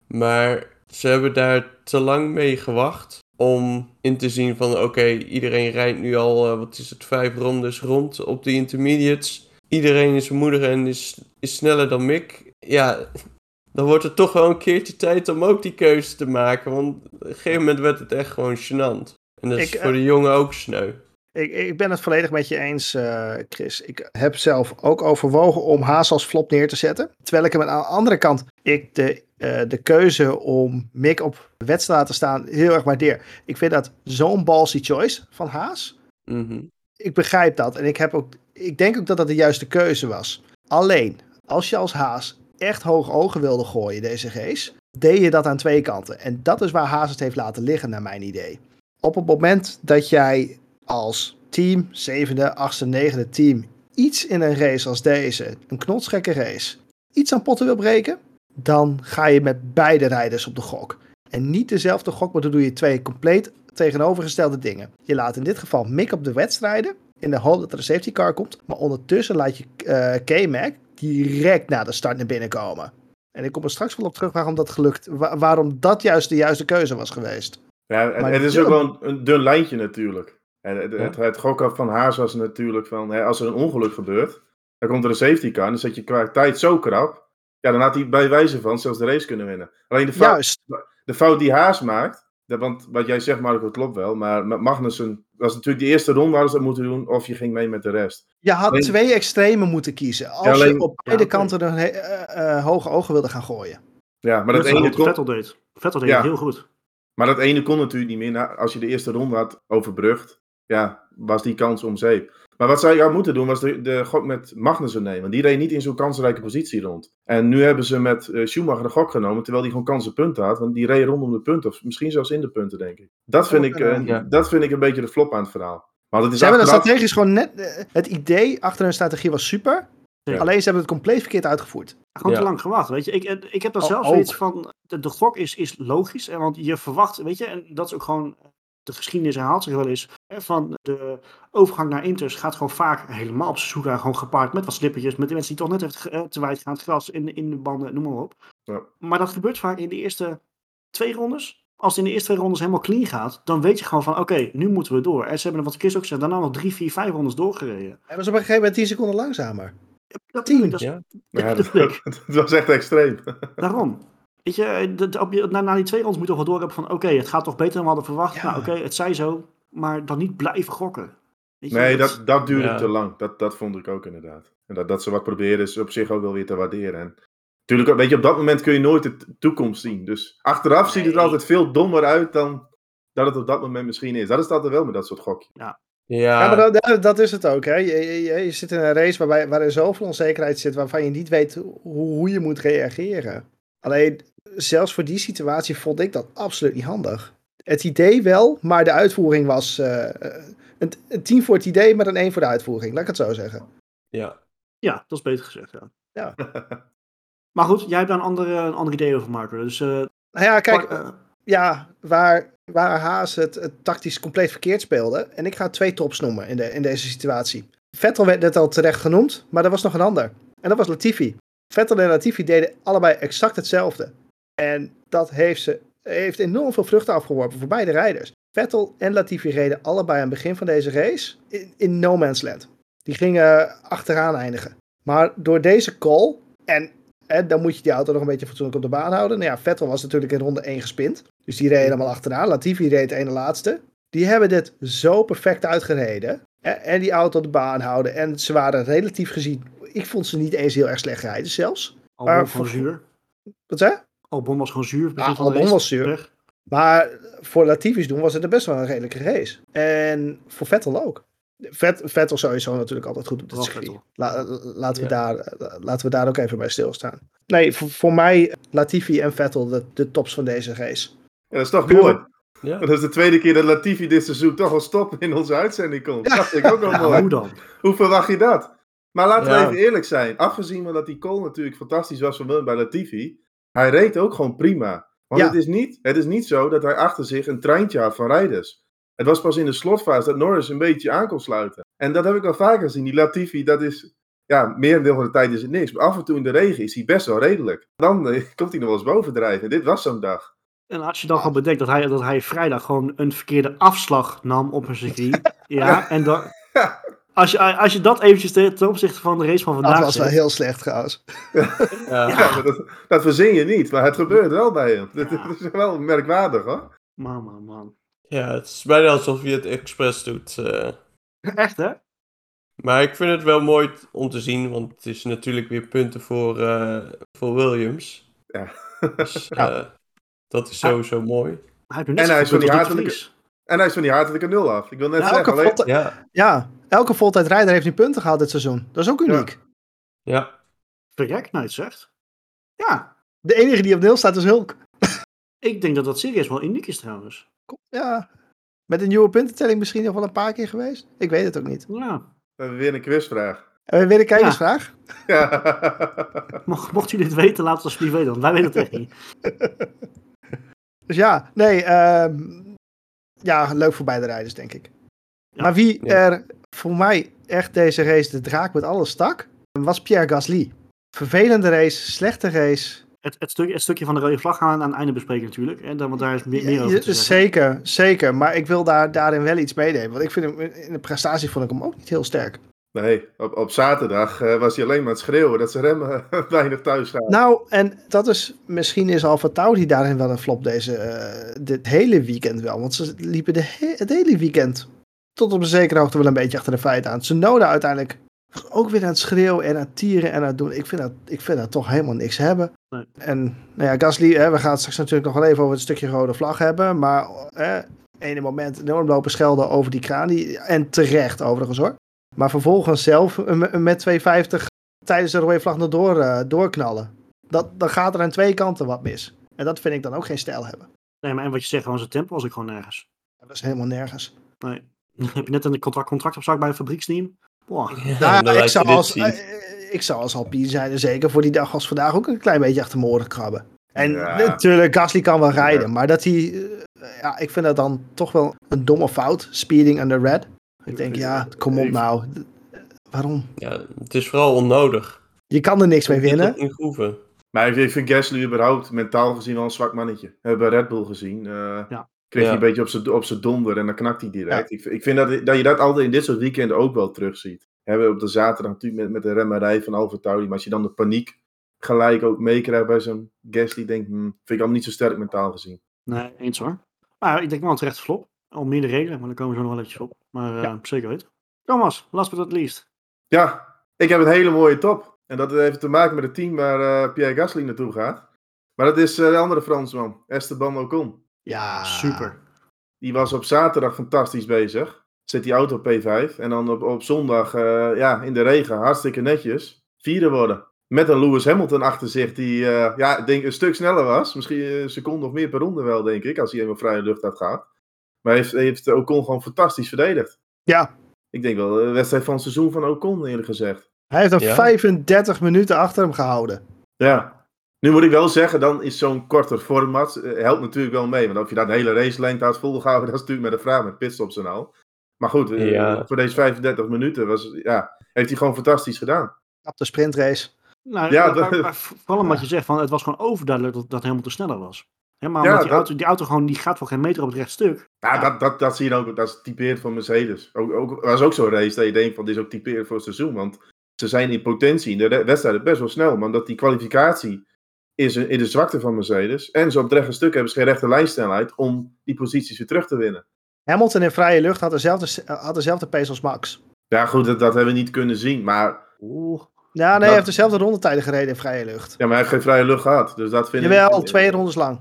Maar ze hebben daar te lang mee gewacht om in te zien van oké, iedereen rijdt nu al, uh, wat is het, vijf rondes rond op de intermediates. Iedereen is moeder en is, is sneller dan Mick. Ja, dan wordt het toch wel een keertje tijd om ook die keuze te maken. Want op een gegeven moment werd het echt gewoon gênant. En dat is voor de jongen ook sneu. Ik, ik ben het volledig met je eens, uh, Chris. Ik heb zelf ook overwogen om Haas als flop neer te zetten. Terwijl ik hem aan de andere kant ik de, uh, de keuze om Mick op wedstrijd te staan heel erg waardeer. Ik vind dat zo'n ballsy choice van Haas. Mm Ik begrijp dat. En ik, heb ook, ik denk ook dat dat de juiste keuze was. Alleen, als je als Haas echt hoog ogen wilde gooien, deze G's, deed je dat aan twee kanten. En dat is waar Haas het heeft laten liggen, naar mijn idee. Op het moment dat jij als team, zevende, achtste, negende team, iets in een race als deze, een knotsgekke race, iets aan potten wil breken, dan ga je met beide rijders op de gok. En niet dezelfde gok, maar dan doe je twee compleet tegenovergestelde dingen. Je laat in dit geval Mick op de wedstrijden, in de hoop dat er een safety car komt, maar ondertussen laat je uh, K-Mac direct na de start naar binnen komen. En ik kom er straks wel op terug waarom dat gelukt, waarom dat juist de juiste keuze was geweest. Ja, en, het is ook wel een dun lijntje natuurlijk. En het, het, het gokken van Haas was natuurlijk van, hè, als er een ongeluk gebeurt, dan komt er een safety car en dan zet je qua tijd zo krap. Ja, dan had hij bij wijze van zelfs de race kunnen winnen. Alleen de fout, de fout die Haas maakt, want wat jij zegt Marco klopt wel, maar met Magnussen was natuurlijk de eerste ronde waar ze dat moeten doen, of je ging mee met de rest. Je had twee extremen moeten kiezen, als je op beide kanten een uh, hoge ogen wilde gaan gooien. Ja, maar dat, dat ene kon... Vettel deed. Vettel deed heel goed. Maar dat ene kon natuurlijk niet meer. Nou, als je de eerste ronde had overbrugd, ja, was die kans om zeep. Maar wat zij jou moeten doen, was de, de gok met Magnussen nemen. Die reed niet in zo'n kansrijke positie rond. En nu hebben ze met uh, Schumacher de gok genomen, terwijl die gewoon kansen punten had. Want die reed rondom de punten, of misschien zelfs in de punten, denk ik. Dat vind, ik, uh, dat vind ik een beetje de flop aan het verhaal. Want het is ze hebben strategisch gewoon net... Uh, het idee achter hun strategie was super. Alleen ze hebben het compleet verkeerd uitgevoerd. Gewoon te lang gewacht, weet je. Ik, ik heb daar oh, zelfs zoiets van... De, de gok is, is logisch, want je verwacht, weet je... En dat is ook gewoon de geschiedenis herhaalt zich wel eens. Van de overgang naar Inters gaat gewoon vaak helemaal op Suzuka gewoon gepaard met wat slippertjes. Met de mensen die toch net heeft eh, te wijd gaan, het gras in, in de banden, noem maar op. Ja. Maar dat gebeurt vaak in de eerste twee rondes. Als het in de eerste twee rondes helemaal clean gaat, dan weet je gewoon van oké, nu moeten we door. En ze hebben, wat Chris ook zei, daarna nog drie, vier, vijf rondes doorgereden. Hebben ze op een gegeven moment tien seconden langzamer. Ja, tien. Dat, is, ja. ja dat, dat, was echt extreem. Daarom. Weet je, de, op je, na, na, die twee rondes moet je toch wel doorhebben van... oké, het gaat toch beter dan we hadden verwacht. Nou, oké, het zij zo. Maar dan niet blijven gokken. Weet je, nee, dat, dat duurde te lang. Dat, dat vond ik ook inderdaad. En dat, dat ze wat proberen is op zich ook wel weer te waarderen. En natuurlijk, weet je, op dat moment kun je nooit de toekomst zien. Dus achteraf ziet het altijd veel dommer uit dan dat het op dat moment misschien is. Dat is altijd wel met dat soort gokjes. Ja. Ja. ja, maar dat, dat, is het ook. Hè. Je, je, je zit in een race waarbij, waarin zoveel onzekerheid zit, waarvan je niet weet hoe, hoe je moet reageren. Alleen, zelfs voor die situatie vond ik dat absoluut niet handig. Het idee wel, maar de uitvoering was uh, een, een 10 voor het idee, maar een 1 voor de uitvoering. Laat ik het zo zeggen. Ja. Ja, dat is beter gezegd, ja. ja. maar goed, jij hebt daar een ander, een ander idee over, Marco. Dus, uh, nou ja, kijk, uh, ja, waar, waar Haas het, het, tactisch compleet verkeerd speelde. En ik ga twee tops noemen in, de, in deze situatie. Vettel werd net al terecht genoemd, maar er was nog een ander. En dat was Latifi. Vettel en Latifi deden allebei exact hetzelfde. En dat heeft, ze, heeft enorm veel vruchten afgeworpen voor beide rijders. Vettel en Latifi reden allebei aan het begin van deze race in, in no man's land. Die gingen achteraan eindigen. Maar door deze call, en, en dan moet je die auto nog een beetje fatsoenlijk op de baan houden. Nou ja, Vettel was natuurlijk in ronde 1 gespind. Dus die reed helemaal achteraan. Latifi reed de ene laatste. Die hebben dit zo perfect uitgereden. En die auto op de baan houden. En ze waren relatief gezien. Ik vond ze niet eens heel erg slecht rijden zelfs. Al maar van zuur. Wat zei? Albon was gewoon zuur. Ja, Albon was zuur. Maar voor Latifi's doen was het best wel een redelijke race. En voor Vettel ook. Vet, Vettel sowieso natuurlijk altijd goed op dit circuit. laten, we daar, laten we daar ook even bij stilstaan. Nee, voor, voor mij Latifi en Vettel de, de tops van deze race. Ja, dat is toch mooi. Ja. Dat is de tweede keer dat Latifi dit seizoen toch al stop in onze uitzending komt. Dat dacht ik ook wel mooi. Hoe dan? Hoe verwacht je dat? Maar laten we even eerlijk zijn. Afgezien van dat die call natuurlijk fantastisch was van bij Latifi. Hij reed ook gewoon prima. Want Ja. het, is niet, het is niet zo dat hij achter zich een treintje had van rijders. Het was pas in de slotfase dat Norris een beetje aan kon sluiten. En dat heb ik al vaker gezien. Die Latifi, dat is... Ja, merendeel van de tijd is het niks. Maar af en toe in de regen is hij best wel redelijk. Dan eh, komt hij nog wel eens bovendrijven. En dit was zo'n dag. En als je dan gewoon bedenkt dat hij, dat hij vrijdag gewoon een verkeerde afslag nam op een circuit. ja, en dan... Als je, als je dat eventjes ten opzichte van de race van Dat vandaag was wel heel slecht trouwens. Ja. Dat, dat verzin je niet. Maar het gebeurt wel bij hem. Dat, dat is wel merkwaardig hoor. Man, man, man. ja, het is bijna alsof je het expres doet. eh. Echt, hè? Maar ik vind het wel mooi om te zien, want het is natuurlijk weer punten voor, eh, voor Williams. Ja. Dus Ja. eh, dat is sowieso mooi. Hij En hij is van die hartelijke-. En hij is van die hartelijke nul af. Ik wil net Ja, zeggen. alleen- Ja, ja, elke voltijdrijder heeft nu punten gehaald dit seizoen. Dat is ook uniek. ja. Nou je het zegt. Ja, De enige die op nul staat is Hulk. ik denk dat dat serieus wel uniek is trouwens. Ja. Met een nieuwe puntentelling misschien nog wel een paar keer geweest. Ik weet het ook niet. Ja. We hebben weer een quizvraag. Hebben we weer een kijkersvraag? Ja. Mocht, mocht jullie het weten, laat het alsjeblieft weten, want wij weten het echt niet. Dus ja, nee. ehm, ja, leuk voor beide rijders, denk ik. Ja. Maar wie Ja. er voor mij echt deze race de draak met alles stak, was Pierre Gasly. Vervelende race, slechte race. Het, het, stuk, het stukje van de rode vlag gaan we aan het einde bespreken natuurlijk. Dan, want daar is meer, meer over te zeggen. zeker, zeker. Maar ik wil daar, daarin wel iets meenemen. Want ik vind hem, in de prestatie vond ik hem ook niet heel sterk. Nee, op, op zaterdag eh, was hij alleen maar aan het schreeuwen dat ze remmen weinig thuis gaan. Nou, en dat is misschien is Alfa Tauri daarin wel een flop deze, eh, dit hele weekend wel. Want ze liepen de he- het hele weekend tot op een zekere hoogte wel een beetje achter de feiten aan. Tsunoda uiteindelijk was ook weer aan het schreeuwen en aan het tieren en aan het doen. Ik vind dat, ik vind dat toch helemaal niks hebben. Nee. En nou ja, Gasly, hè, we gaan het straks natuurlijk nog wel even over het stukje rode vlag hebben. Maar hè, ene moment enorm lopen schelden over die kraan. Die, en terecht overigens hoor. Maar vervolgens zelf eh, met- met 250 tijdens de rode vlag nog door, eh, doorknallen. Dat, dan gaat er aan twee kanten wat mis. En dat vind ik dan ook geen stijl hebben. Nee, maar en wat je zegt, gewoon zijn tempo was ik gewoon nergens. Dat is helemaal nergens. Nee. Heb je net een contract, contract op zak bij een fabrieksteam? Boah. Ja, Nou, ik, zou als, eh, ik zou als Alpine zijn er zeker voor die dag als vandaag ook een klein beetje achter mijn oren krabben. En Ja. natuurlijk, Gasly kan wel rijden. Ja. Maar dat hij... eh, ja, ik vind dat dan toch wel een domme fout. Speeding under red. Ik denk, ja, kom op nou. Waarom? Ja, het is vooral onnodig. Je kan er niks mee winnen. in groeven. Maar ik- vind Gasly überhaupt mentaal gezien wel een zwak mannetje. We hebben Red Bull gezien. eh, Ja. Kreeg Ja. hij een beetje op zijn- op zijn donder en dan knakt hij direct. Ik, ik vind dat, dat je dat altijd in dit soort weekenden ook wel terugziet. We hebben op de zaterdag natuurlijk met, met de remmerij van Alfa Tauri. Maar als je dan de paniek gelijk ook meekrijgt bij zo'n Gasly, denk ik, hm, vind ik allemaal niet zo sterk mentaal gezien. Nee, eens hoor. Maar ik denk wel een terechte flop. Om meerdere redenen, maar daar komen we zo nog wel eventjes op. Maar eh, zeker weten. Thomas, last but not least. Ja, ik heb een hele mooie top. En dat heeft te maken met het team waar eh, Pierre Gasly naartoe gaat. Maar dat is eh, de andere Fransman, Esteban Ocon. Ja, Super. Die was op zaterdag fantastisch bezig. Zet die auto op P5. En dan op, op zondag eh, ja, in de regen hartstikke netjes. Vierde worden. Met een Lewis Hamilton achter zich die eh, ja, ik denk een stuk sneller was. Misschien een seconde of meer per ronde wel, denk ik. Als hij helemaal vrije lucht had gehad. Maar heeft, heeft Ocon gewoon fantastisch verdedigd. Ja. Ik denk wel de wedstrijd van het seizoen van Ocon eerlijk gezegd. Hij heeft er Ja. 35 minuten achter hem gehouden. Ja. Nu moet ik wel zeggen, dan is zo'n korter format, eh, helpt natuurlijk wel mee. Want of je dat de hele racelengte had volgehouden, dat is natuurlijk met de vraag met pitstops en al. Maar goed, eh, Ja. voor deze 35 minuten was, ja, heeft hij gewoon fantastisch gedaan. Op de sprintrace. Nou, Ja, maar- dat- maar- maar vooral omdat je zegt, van, het was gewoon overduidelijk dat, dat Hamilton sneller was. Hè, maar Ja, omdat die, dat- auto, die auto gewoon, die gaat voor geen meter op het rechtstuk. Ja, dat, dat, dat zie je dan ook, dat is typerend voor Mercedes. Ook, ook, was ook zo'n race dat je denkt van, dit is ook typerend voor het seizoen. Want ze zijn in potentie in de wedstrijden best wel snel. Maar omdat die kwalificatie is in de zwakte van Mercedes. En zo op rechte stuk hebben ze geen rechte lijnsnelheid om die posities weer terug te winnen. Hamilton in vrije lucht had dezelfde, had dezelfde pace als Max. Ja, goed, dat, dat hebben we niet kunnen zien. Maar, Oeh. Ja, nee, Dat- hij heeft dezelfde rondetijden gereden in vrije lucht. ja, maar hij heeft geen vrije lucht gehad. Dus dat vind Jawel, ik... twee rondes lang.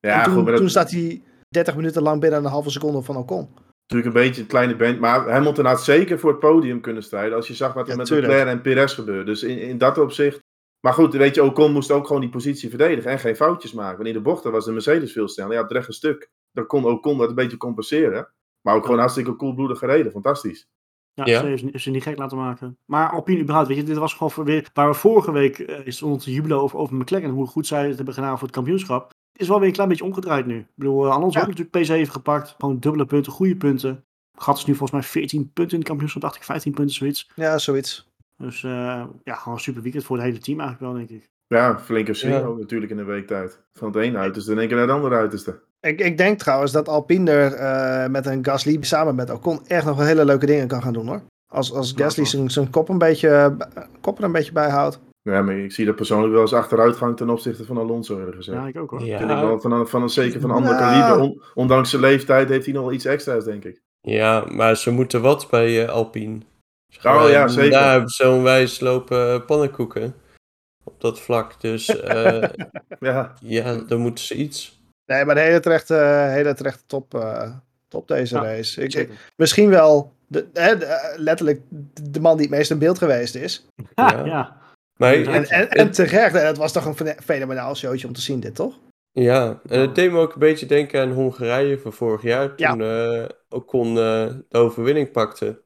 Ja, en toen, goed, maar dat toen staat hij 30 minuten lang binnen een halve seconde van Ocon. natuurlijk een beetje een kleine band. Maar Hamilton had zeker voor het podium kunnen strijden. Als je zag wat er Ja, met tuurlijk. Leclerc en Perez gebeurde. Dus in, in dat opzicht... Maar goed, weet je, Ocon moest ook gewoon die positie verdedigen. En geen foutjes maken. Want in de bochten was de Mercedes veel sneller. Ja, het rechte stuk. Dan kon Ocon dat een beetje compenseren. Maar ook gewoon hartstikke koelbloedig gereden. Fantastisch. Ja, Ja. Ze heeft, heeft ze niet gek laten maken. Maar Alpine überhaupt, weet je, dit was gewoon voor weer... Waar we vorige week uh, stond te jubelen over, over McLaren, hoe goed zij het hebben gedaan voor het kampioenschap. is wel weer een klein beetje omgedraaid nu. Ik bedoel, uh, Alonso Ja. ook natuurlijk P7 gepakt. Gewoon dubbele punten, goede punten. Gat is nu volgens mij 14 punten in het kampioenschap, dacht ik, 15 punten, zoiets. Ja, zoiets. Dus eh, ja, gewoon een super weekend voor het hele team eigenlijk wel, denk ik. Ja, flinke swing Ja. ook natuurlijk in een week tijd. Van het ene uiterste in één keer naar het andere uiterste. Ik, ik denk trouwens dat Alpine er eh, met een Gasly samen met Ocon echt nog wel hele leuke dingen kan gaan doen hoor. Als, als Gasly zijn, zijn kop, een beetje, eh, kop er een beetje bij houdt. Ja, maar ik zie dat persoonlijk wel als achteruitgang ten opzichte van Alonso eerder gezegd. Ja, ik ook hoor. Ja, Vind ik wel van een, van een zeker van een ander Nou. kaliber. On- ondanks zijn leeftijd heeft hij nog wel iets extra's, denk ik. Ja, maar ze moeten wat bij Alpine. Oh ja, eh, zeker. Daar hebben zo'n wijs lopen eh, pannenkoeken. Op dat vlak. Dus eh, Ja, ja, dan moeten ze iets. Nee, maar de hele terechte, hele terechte top, eh, top deze Ja, race. Ik, misschien wel de, eh, letterlijk de man die het meest in beeld geweest is. Ja, Ja. ja. Maar Ja. En, het- en, en terecht, het was toch een fenomenaal showtje om te zien dit, toch? Ja, en het deed me ook een beetje denken aan Hongarije van vorig jaar. Ja. Toen eh Ocon eh, de overwinning pakte.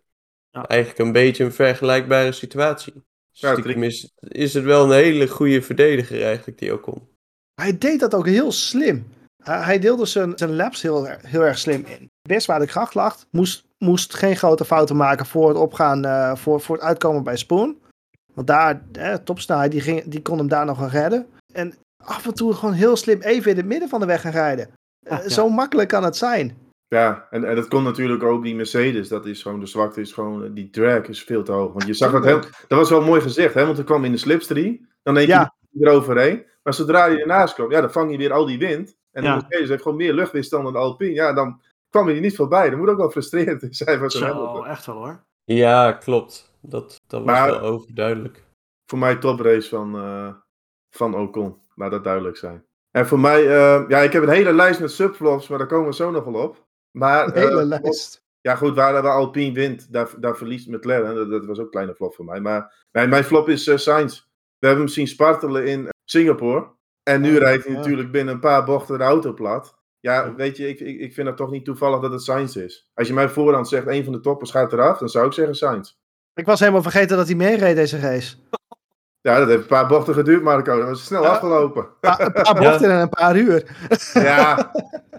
Ja. Eigenlijk een beetje een vergelijkbare situatie. Ja, Stiekem trick- is, is het wel een hele goede verdediger eigenlijk, die Ocon. Hij deed dat ook heel slim. Hij, hij deelde zijn, zijn laps heel, heel erg slim in. Best waar de kracht lag, moest, moest geen grote fouten maken voor het opgaan, eh, voor, voor het uitkomen bij Spoon. Want daar, eh, die, ging, die kon hem daar nog gaan redden. En af en toe gewoon heel slim even in het midden van de weg gaan rijden. Eh, Ja, ja. Zo makkelijk kan het zijn. Ja. En, en dat kon natuurlijk ook die Mercedes. Dat is gewoon, de zwakte is gewoon, eh, die drag is veel te hoog. Want je zag het heel, dat was wel mooi gezegd. Hamilton kwam in de slipstream. Dan denk je Ja. eroverheen. Maar zodra hij ernaast kwam, ja, dan vang je weer al die wind. En Ja. de Mercedes heeft gewoon meer luchtweerstand dan de Alpine. Ja, dan kwam hij er niet voorbij. Dat moet ook wel frustrerend zijn voor zo'n Zo, Hamilton. echt wel hoor. Ja, klopt. Dat, dat was Maar- wel overduidelijk. Voor mij toprace van, eh van Ocon. Laat dat duidelijk zijn. En voor mij, eh, ja, ik heb een hele lijst met subflops, maar daar komen we zo nog wel op. Maar, Een hele eh, lijst. Ja, goed, waar, waar Alpine wint, daar, daar verliest McLaren. Dat, dat was ook een kleine flop voor mij. Maar mijn, mijn flop is eh, Sainz. We hebben hem zien spartelen in Singapore. En nu Ja, rijdt hij ja. natuurlijk binnen een paar bochten de auto plat. Ja, weet je, ik, ik, ik vind het toch niet toevallig dat het Sainz is. Als je mij voorhand zegt, een van de toppers gaat eraf, dan zou ik zeggen Sainz. Ik was helemaal vergeten dat hij meereed deze race. Ja, dat heeft een paar bochten geduurd, Marco. Dat was snel Ja. afgelopen. Pa- een paar bochten in een paar uur. Ja.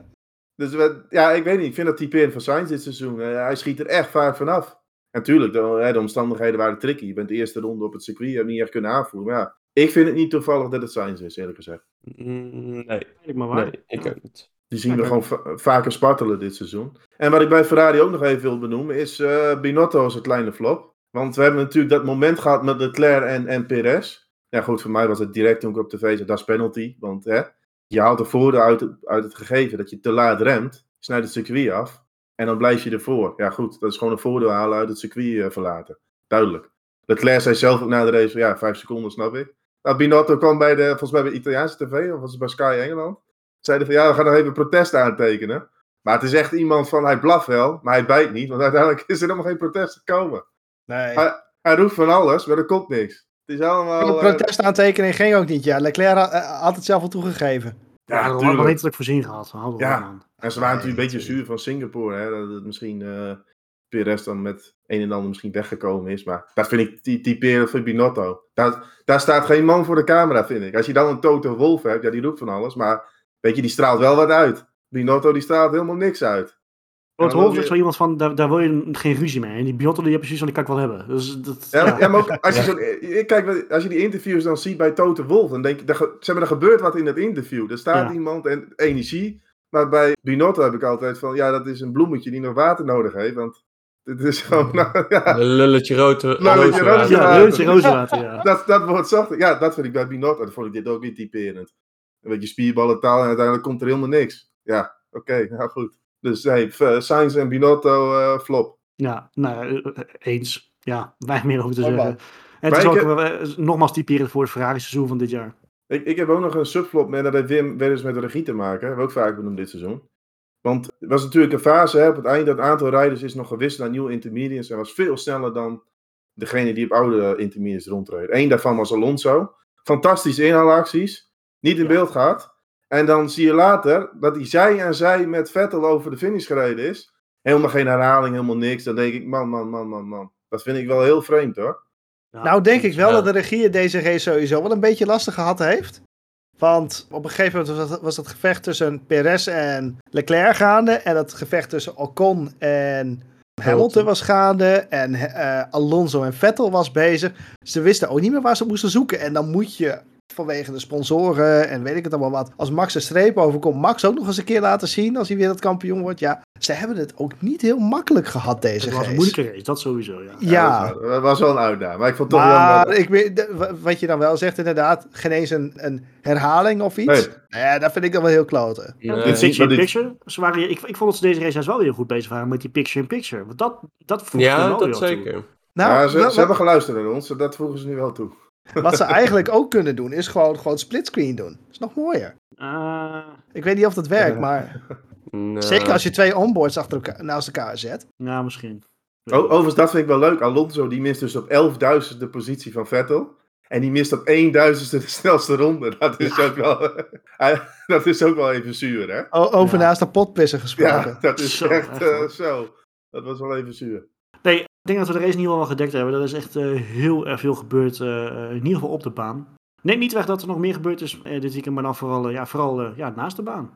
Dus we- ja, ik weet niet. Ik vind dat typerend van Sainz dit seizoen. Eh, hij schiet er echt vaak vanaf. Natuurlijk, de, de omstandigheden waren tricky. Je bent de eerste ronde op het circuit, je hebt niet echt kunnen aanvoeren. Maar ja, ik vind het niet toevallig dat het Sainz is, eerlijk gezegd. Mm, Nee, Eigenlijk maar waar. nee, ik ook niet. Die zien we gewoon va- vaker spartelen dit seizoen. En wat ik bij Ferrari ook nog even wil benoemen, is eh, Binotto als een kleine flop. Want we hebben natuurlijk dat moment gehad met Leclerc en, en Perez. Ja goed, voor mij was het direct toen ik op tv zat, dat is penalty. Want hè, je haalt de voordeel uit, het- uit het gegeven dat je te laat remt, snijdt het circuit af en dan blijf je ervoor. Ja goed, dat is gewoon een voordeel halen uit het circuit eh, verlaten. Duidelijk. Leclerc zei zelf ook na de race, van, ja, vijf seconden snap ik. Nou, Binotto kwam bij de, volgens mij bij Italiaanse tv, of was het bij Sky Engeland. Zeiden van, ja, we gaan nog even protest aantekenen. Maar het is echt iemand van, hij blaft wel, maar hij bijt niet. Want uiteindelijk is er helemaal geen protest gekomen. Nee. Hij, hij roept van alles, maar er komt niks. Het is allemaal... De eh, protestaantekening ging ook niet, ja. Leclerc had, eh, had het zelf al toegegeven. Ja, ja, dat had tuurlijk. nog niet voorzien gehad. Houden we Ja. En ze waren natuurlijk een beetje zuur van Singapore. Hè, dat het misschien eh Perez dan met een en ander misschien weggekomen is. Maar dat vind ik ty- typerend voor Binotto. Daar, daar staat geen man voor de camera, vind ik. Als je dan een Toto Wolf hebt, ja, die roept van alles. Maar weet je, die straalt wel wat uit. Binotto, die straalt helemaal niks uit. Weer- is zo iemand van, daar, daar wil je geen ruzie mee. En die Biotto, die heb je precies van, die kan ik wel hebben. Dus dat, Ja, ja. ja, maar ook als je, zo, ik kijk, als je die interviews dan ziet bij Toto Wolf, dan denk je, er, zeg maar, er gebeurt wat in het interview. Er staat Ja. iemand en energie. Maar bij Binotto heb ik altijd van, ja, dat is een bloemetje die nog water nodig heeft. Want het is gewoon, nou, ja, Een lulletje rood. Lulletje rood, Ja, Reutje Rozenwater, ja. dat, dat wordt zacht. Ja, dat vind ik bij Binotto. Dat vond ik dit ook weer typerend. Een beetje spierballentaal en uiteindelijk komt er helemaal niks. Ja, oké, nou goed. Dus nee, eh, Sainz en Binotto eh, flop. Ja, nou, eh, eens. Ja, weinig meer over te zeggen. En het Maar is ik ook heb- nogmaals typerend voor het Ferrari seizoen van dit jaar. Ik, ik heb ook nog een subflop, maar dat heeft weer, weer eens met de regie te maken. Hebben we ook vaak benoemd dit seizoen. Want het was natuurlijk een fase hè, op het einde dat het aantal rijders is nog gewisseld naar nieuwe intermediates. En was veel sneller dan degene die op oude intermediates rondreden. Eén daarvan was Alonso. Fantastische inhaalacties. Niet in Ja. beeld gehad. En dan zie je later dat hij zij en zij met Vettel over de finish gereden is. Helemaal geen herhaling, helemaal niks. Dan denk ik, man, man, man, man, man. Dat vind ik wel heel vreemd hoor. Ja. Nou denk ik wel Ja. dat de regie deze race sowieso wel een beetje lastig gehad heeft. Want op een gegeven moment was, dat, was gevecht tussen Perez en Leclerc gaande. En het gevecht tussen Ocon en Hamilton was gaande. En uh, Alonso en Vettel was bezig. Ze wisten ook niet meer waar ze moesten zoeken. En dan moet je vanwege de sponsoren en weet ik het allemaal wat. Als Max een streep overkomt, Max ook nog eens een keer laten zien als hij weer het kampioen wordt. Ja, ze hebben het ook niet heel makkelijk gehad deze Het was een moeilijke race, dat sowieso, ja. Ja. Dat, was, dat was wel een uitdaging, maar ik vond het toch maar jammer. Ik weet, wat je dan wel zegt inderdaad, geen eens een, een herhaling of iets. Nee. Ja, dat vind ik dan wel heel kloten. Ja, dit picture-in-picture, ze waren, ik, ik vond dat ze deze race wel weer goed bezig waren met die picture-in-picture. Want dat, dat Ja, dat zeker. Nou, ja, ze, ze hebben geluisterd naar ons, dat voegen ze nu wel toe. Wat ze eigenlijk ook kunnen doen, is gewoon, gewoon splitscreen doen. Dat is nog mooier. Uh... Ik weet niet of dat werkt, maar... Zeker als je twee onboards achter elkaar, naast elkaar zet. Ja, misschien. overigens, dat vind ik wel leuk. Alonso die mist dus op 11.000 de positie van Vettel. En die mist op 1000ste de snelste ronde. Dat is, ook, wel, dat is ook wel even zuur, hè? over naast de potpissen gesproken. Ja, dat is echt uh, zo. Dat was wel even zuur. Nee, ik denk dat we de race in ieder geval wel gedekt hebben. Er is echt uh, heel erg veel gebeurd, uh, in ieder geval op de baan. Neem niet weg dat er nog meer gebeurd is dit weekend, maar dan vooral, ja, vooral ja, naast de baan.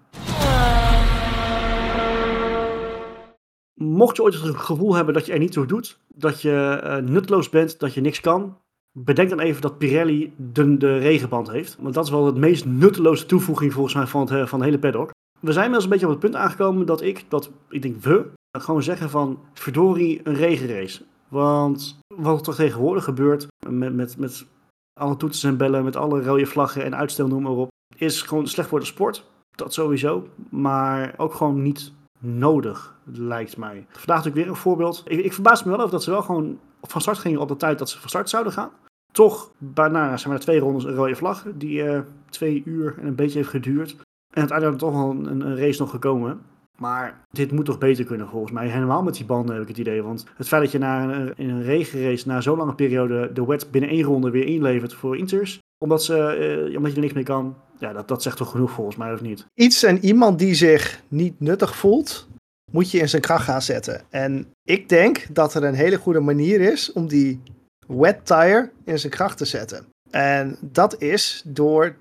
Mocht je ooit het gevoel hebben dat je er niet toe doet, dat je nutteloos bent, dat je niks kan, bedenk dan even dat Pirelli de, de regenband heeft. Want dat is wel het meest nutteloze toevoeging volgens mij van het, van het hele paddock. We zijn inmiddels een beetje op het punt aangekomen dat ik, dat ik denk we, gewoon zeggen van verdorie een regenrace. Want wat er tegenwoordig gebeurt met, met, met alle toetsen en bellen, met alle rode vlaggen en uitstel noem maar op, is gewoon slecht voor de sport. Dat sowieso. Maar ook gewoon niet nodig, lijkt mij. Vandaag natuurlijk weer een voorbeeld. Ik, ik verbaas me wel over dat ze wel gewoon van start gingen op de tijd dat ze van start zouden gaan. Toch, bijna zijn maar twee rondes een rode vlag, die uh, twee uur en een beetje heeft geduurd. En uiteindelijk toch wel een, een race nog gekomen. Maar dit moet toch beter kunnen volgens mij. Helemaal met die banden heb ik het idee. Want het feit dat je na een, in een regenrace na zo'n lange periode de wet binnen één ronde weer inlevert voor Inters. Omdat, ze, uh, omdat je er niks mee kan. Ja, dat, dat zegt toch genoeg volgens mij of niet? Iets en iemand die zich niet nuttig voelt, moet je in zijn kracht gaan zetten. En ik denk dat er een hele goede manier is om die wet tire in zijn kracht te zetten. En dat is door.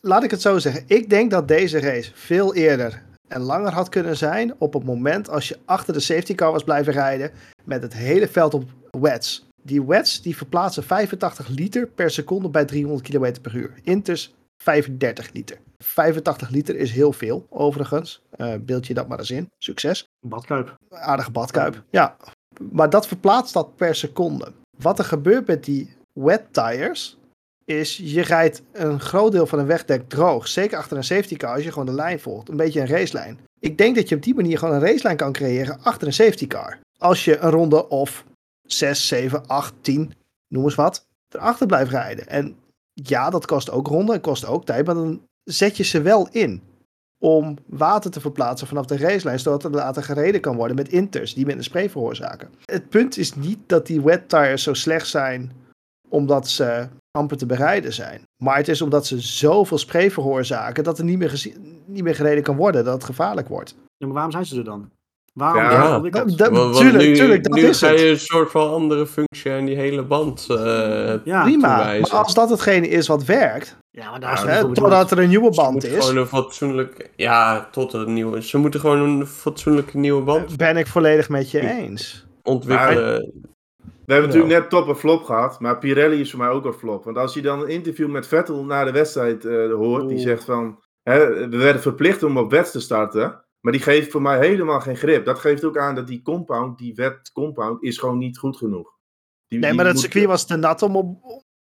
Laat ik het zo zeggen. Ik denk dat deze race veel eerder en langer had kunnen zijn op het moment als je achter de safety car was blijven rijden met het hele veld op wets. Die wets die verplaatsen 85 liter per seconde bij 300 km per uur. Inters 35 liter. 85 liter is heel veel, overigens. Uh, beeld je dat maar eens in. Succes. Badkuip. Aardige badkuip. Ja. Maar dat verplaatst dat per seconde. Wat er gebeurt met die wet tires, is je rijdt een groot deel van een wegdek droog. Zeker achter een safety car als je gewoon de lijn volgt. Een beetje een racelijn. Ik denk dat je op die manier gewoon een racelijn kan creëren achter een safety car. Als je een ronde of 6, 7, 8, 10, noem eens wat, erachter blijft rijden. En ja, dat kost ook ronden en kost ook tijd, maar dan zet je ze wel in. Om water te verplaatsen vanaf de racelijn, zodat er later gereden kan worden met inters die minder spray veroorzaken. Het punt is niet dat die wet tires zo slecht zijn omdat ze amper te bereiden zijn. Maar het is omdat ze zoveel spray veroorzaken dat er niet meer, niet meer gereden kan worden, dat het gevaarlijk wordt. Ja, maar waarom zijn ze er dan? Waarom? Ja, dat, dat, tuurlijk, nu, tuurlijk, dat nu is ga je een soort van andere functie aan die hele band uh, ja, prima. Maar als dat hetgene is wat werkt, ja, maar daar is hè, totdat er een nieuwe band is. Gewoon een fatsoenlijk, ja, tot een nieuwe. Ze moeten gewoon een fatsoenlijke nieuwe band. Ben ik volledig met je eens. Ontwikkelen. We hebben natuurlijk net top en flop gehad, maar Pirelli is voor mij ook een flop. Want als je dan een interview met Vettel na de wedstrijd uh, hoort, die zegt van, hè, we werden verplicht om op wet te starten, maar die geeft voor mij helemaal geen grip. Dat geeft ook aan dat die compound, die wet compound, is gewoon niet goed genoeg. Die, nee, maar dat circuit was te nat om op,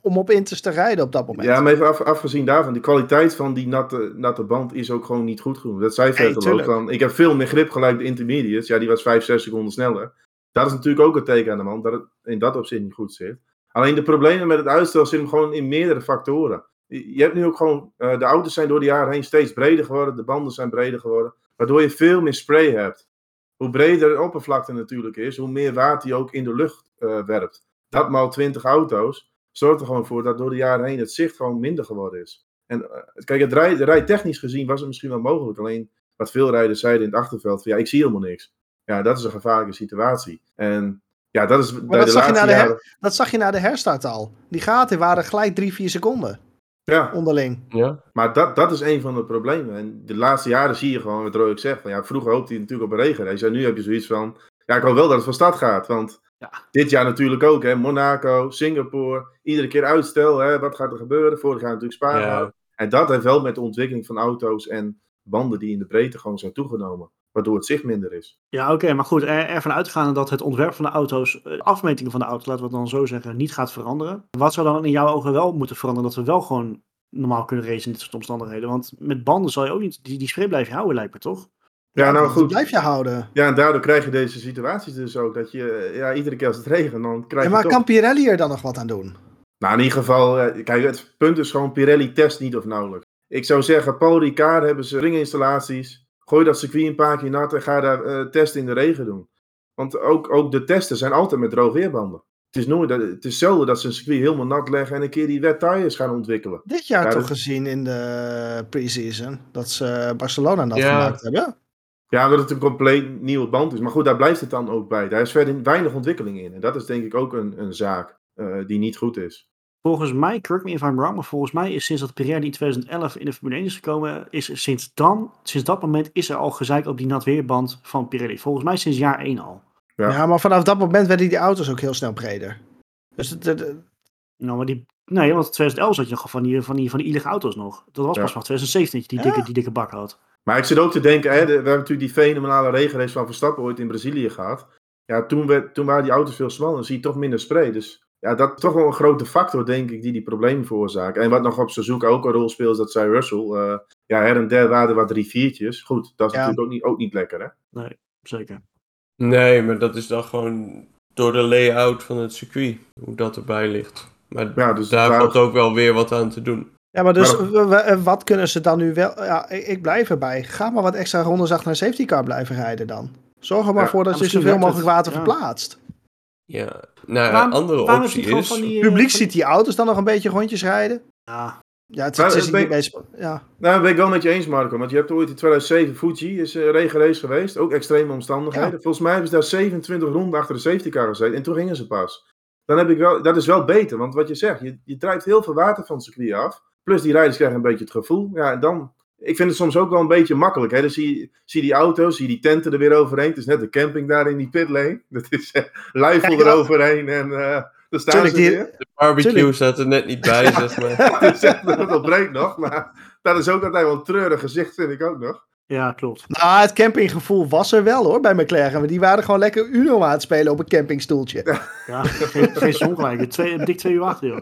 om op Inters te rijden op dat moment. Ja, maar even af, afgezien daarvan, de kwaliteit van die natte, natte band is ook gewoon niet goed genoeg. Dat zei Vettel hey, ook. Van, ik heb veel meer grip gelijk de intermediates. Ja, die was 5, 6 seconden sneller. Dat is natuurlijk ook een teken aan de man dat het in dat opzicht niet goed zit. Alleen de problemen met het uitstel zitten gewoon in meerdere factoren. Je hebt nu ook gewoon, uh, de auto's zijn door de jaren heen steeds breder geworden, de banden zijn breder geworden, waardoor je veel meer spray hebt. Hoe breder de oppervlakte natuurlijk is, hoe meer water je ook in de lucht uh, werpt. Dat maal 20 auto's zorgt er gewoon voor dat door de jaren heen het zicht gewoon minder geworden is. En uh, kijk, het rij, rijtechnisch gezien was het misschien wel mogelijk. Alleen wat veel rijders zeiden in het achterveld: van ja, ik zie helemaal niks. Ja, dat is een gevaarlijke situatie. En ja, dat is bij dat de zag je na de jaren... Dat zag je na de herstart al. Die gaten waren gelijk drie, vier seconden. Ja, onderling. Ja. maar dat, dat is een van de problemen. En de laatste jaren zie je gewoon, wat Roy ook zegt, van ja, vroeger hoopte hij natuurlijk op een regenrace. En nu heb je zoiets van, ja, ik hoop wel dat het van start gaat. Want Ja. dit jaar natuurlijk ook, hè, Monaco, Singapore, iedere keer uitstel, hè, wat gaat er gebeuren? Vorig jaar natuurlijk Spa. Ja. En dat heeft wel met de ontwikkeling van auto's en banden die in de breedte gewoon zijn toegenomen. Waardoor het zicht minder is. Ja, oké, maar goed, er, ervan uitgaande dat het ontwerp van de auto's, eh, de afmetingen van de auto's, laten we het dan zo zeggen, niet gaat veranderen. Wat zou dan in jouw ogen wel moeten veranderen, dat we wel gewoon normaal kunnen racen in dit soort omstandigheden? Want met banden zal je ook niet, die, die spray blijf je houden lijkt me toch? Ja, nou goed. blijf je houden. Ja, en daardoor krijg je deze situaties dus ook. Dat je, eh, ja, iedere keer als het regent, dan krijg Ja, je maar toch... kan Pirelli er dan nog wat aan doen? Nou, in ieder geval, eh, kijk, het punt is gewoon Pirelli test niet of nauwelijks. Ik zou zeggen, Paul Ricard hebben ze ringinstallaties. Gooi dat circuit een paar keer nat en ga daar eh, testen in de regen doen. Want ook, ook de testen zijn altijd met droog weerbanden. Het is, nooit, dat- het is zelden dat ze een circuit helemaal nat leggen en een keer die wet tires gaan ontwikkelen. Dit jaar Ja, toch dat- gezien in de pre-season. Dat ze Barcelona nat Ja. gemaakt hebben. Ja, omdat het een compleet nieuwe band is. Maar goed, daar blijft het dan ook bij. Daar is verder weinig ontwikkeling in. En dat is denk ik ook een, een zaak eh, die niet goed is. Volgens mij, correct me if I'm wrong, maar volgens mij is sinds dat Pirelli in 2011 in de Formule 1 is gekomen, is sinds dan, sinds dat moment is er al gezeik op die natweerband van Pirelli. Volgens mij sinds jaar 1 al. Ja. Ja. maar vanaf dat moment werden die auto's ook heel snel breder. Dus het, het- het- Nou, maar die, nee, want in 2011 zat je nog van die, van die, van die ielige auto's nog. Dat was Ja. pas vanaf 2017 dat je die, Ja. dikke, die dikke bak had. Maar ik zit ook te denken, hè, de- we hebben natuurlijk die fenomenale regenrace van Verstappen ooit in Brazilië gehad. Ja, toen, werd, toen waren die auto's veel smaller, dan zie je toch minder spray. Dus ja, dat is toch wel een grote factor, denk ik, die die problemen veroorzaken. En wat nog op Suzuka ook een rol speelt, is dat zei Russell. eh, ja, her en der waren er wat riviertjes. Goed, dat is Ja. natuurlijk ook niet, ook niet lekker, hè? Zeker. Nee, maar dat is dan gewoon door de layout van het circuit, hoe dat erbij ligt. Maar Ja, dus daar valt ook wel weer wat aan te doen. ja, maar dus Maar- wat kunnen ze dan nu wel... Ja, ik, blijf erbij. Ga maar wat extra rondes achter een safety car blijven rijden dan. Zorg er maar Ja, voor dat je zoveel mogelijk het, water ja. verplaatst. Ja, nou, een Waarom- andere waarom optie is... van die, Het eh, publiek van- ziet die auto's dan nog een beetje rondjes rijden. Ja, Ja, het, Maar, het is eh, niet ben- meest... Ja. Nou, dat ben ik wel met je eens, Marco. Want je hebt ooit in 2007 Fuji, is een regenrace geweest. Ook extreme omstandigheden. Volgens mij hebben ze daar 27 ronden achter de safety car gezeten. En toen gingen ze pas. Dan heb ik wel, dat is wel beter, want wat je zegt, je, je drijft heel veel water van het circuit af. Plus die rijders krijgen een beetje het gevoel. Ja, en dan, ik vind het soms ook wel een beetje makkelijk. Hè? Dan zie je, zie je die auto's, zie je die tenten er weer overheen. Het is net de camping daar in die pitlane. Dat is uh, luifel Ja, ja. eroverheen en eh daar staan Tuurlijk, ze die- weer. De barbecue Tuurlijk. staat er net niet bij, zeg maar. Dat ontbreekt nog, maar dat is ook altijd wel een treurig gezicht, vind ik ook nog. ja, klopt. Nou, het campinggevoel was er wel hoor, bij McLaren. Maar die waren gewoon lekker Uno aan het spelen op een campingstoeltje. Ja, geen, geen zongelijk. Twee, dik twee uur achter, joh.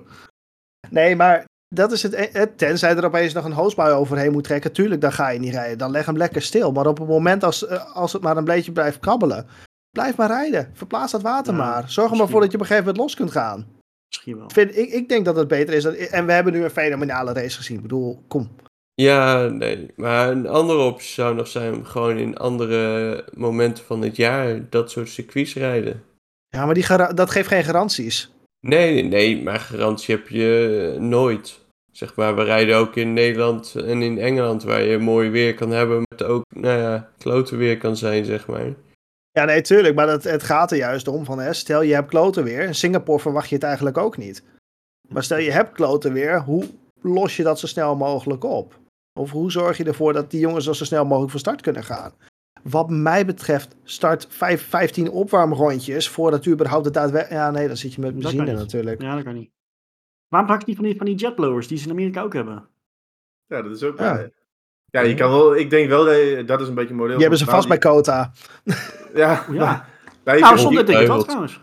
Nee, maar dat is het, het. Tenzij er opeens nog een hoosbui overheen moet trekken. Tuurlijk, dan ga je niet rijden. Dan leg hem lekker stil. Maar op het moment als, eh, als het maar een beetje blijft krabbelen. Blijf maar rijden. Verplaats dat water Ja, maar. Zorg er maar voor dat je op een gegeven moment los kunt gaan. Misschien wel. Vind, ik, ik denk dat het beter is. Dat, en we hebben nu een fenomenale race gezien. Ik bedoel, kom. Ja, nee. Maar een andere optie zou nog zijn gewoon in andere momenten van het jaar dat soort circuits rijden. Ja, maar die dat geeft geen garanties. Nee, nee, maar garantie heb je nooit. Zeg maar, we rijden ook in Nederland en in Engeland waar je mooi weer kan hebben, maar ook, nou ja, klote weer kan zijn, zeg maar. Ja, nee, tuurlijk. Maar dat, het gaat er juist om van, stel je hebt kloten weer. In Singapore verwacht je het eigenlijk ook niet. Maar stel je hebt kloten weer, hoe los je dat zo snel mogelijk op? Of hoe zorg je ervoor dat die jongens zo snel mogelijk van start kunnen gaan? Wat mij betreft, start vijf, 15 opwarmrondjes voordat u überhaupt het daadwerkelijk... Ja, nee, dan zit je met benzine natuurlijk. Ja, dat kan niet. Waarom pak je niet van die, van die jetblowers die ze in Amerika ook hebben? Ja, dat is ook. Ja. Je kan wel. Ik denk wel dat je- dat is een beetje een model. Die hebben ze vast bij. Kota. Ja, Ja. maar, Nou, kunt- zonder denk ik wel Beugeld. trouwens.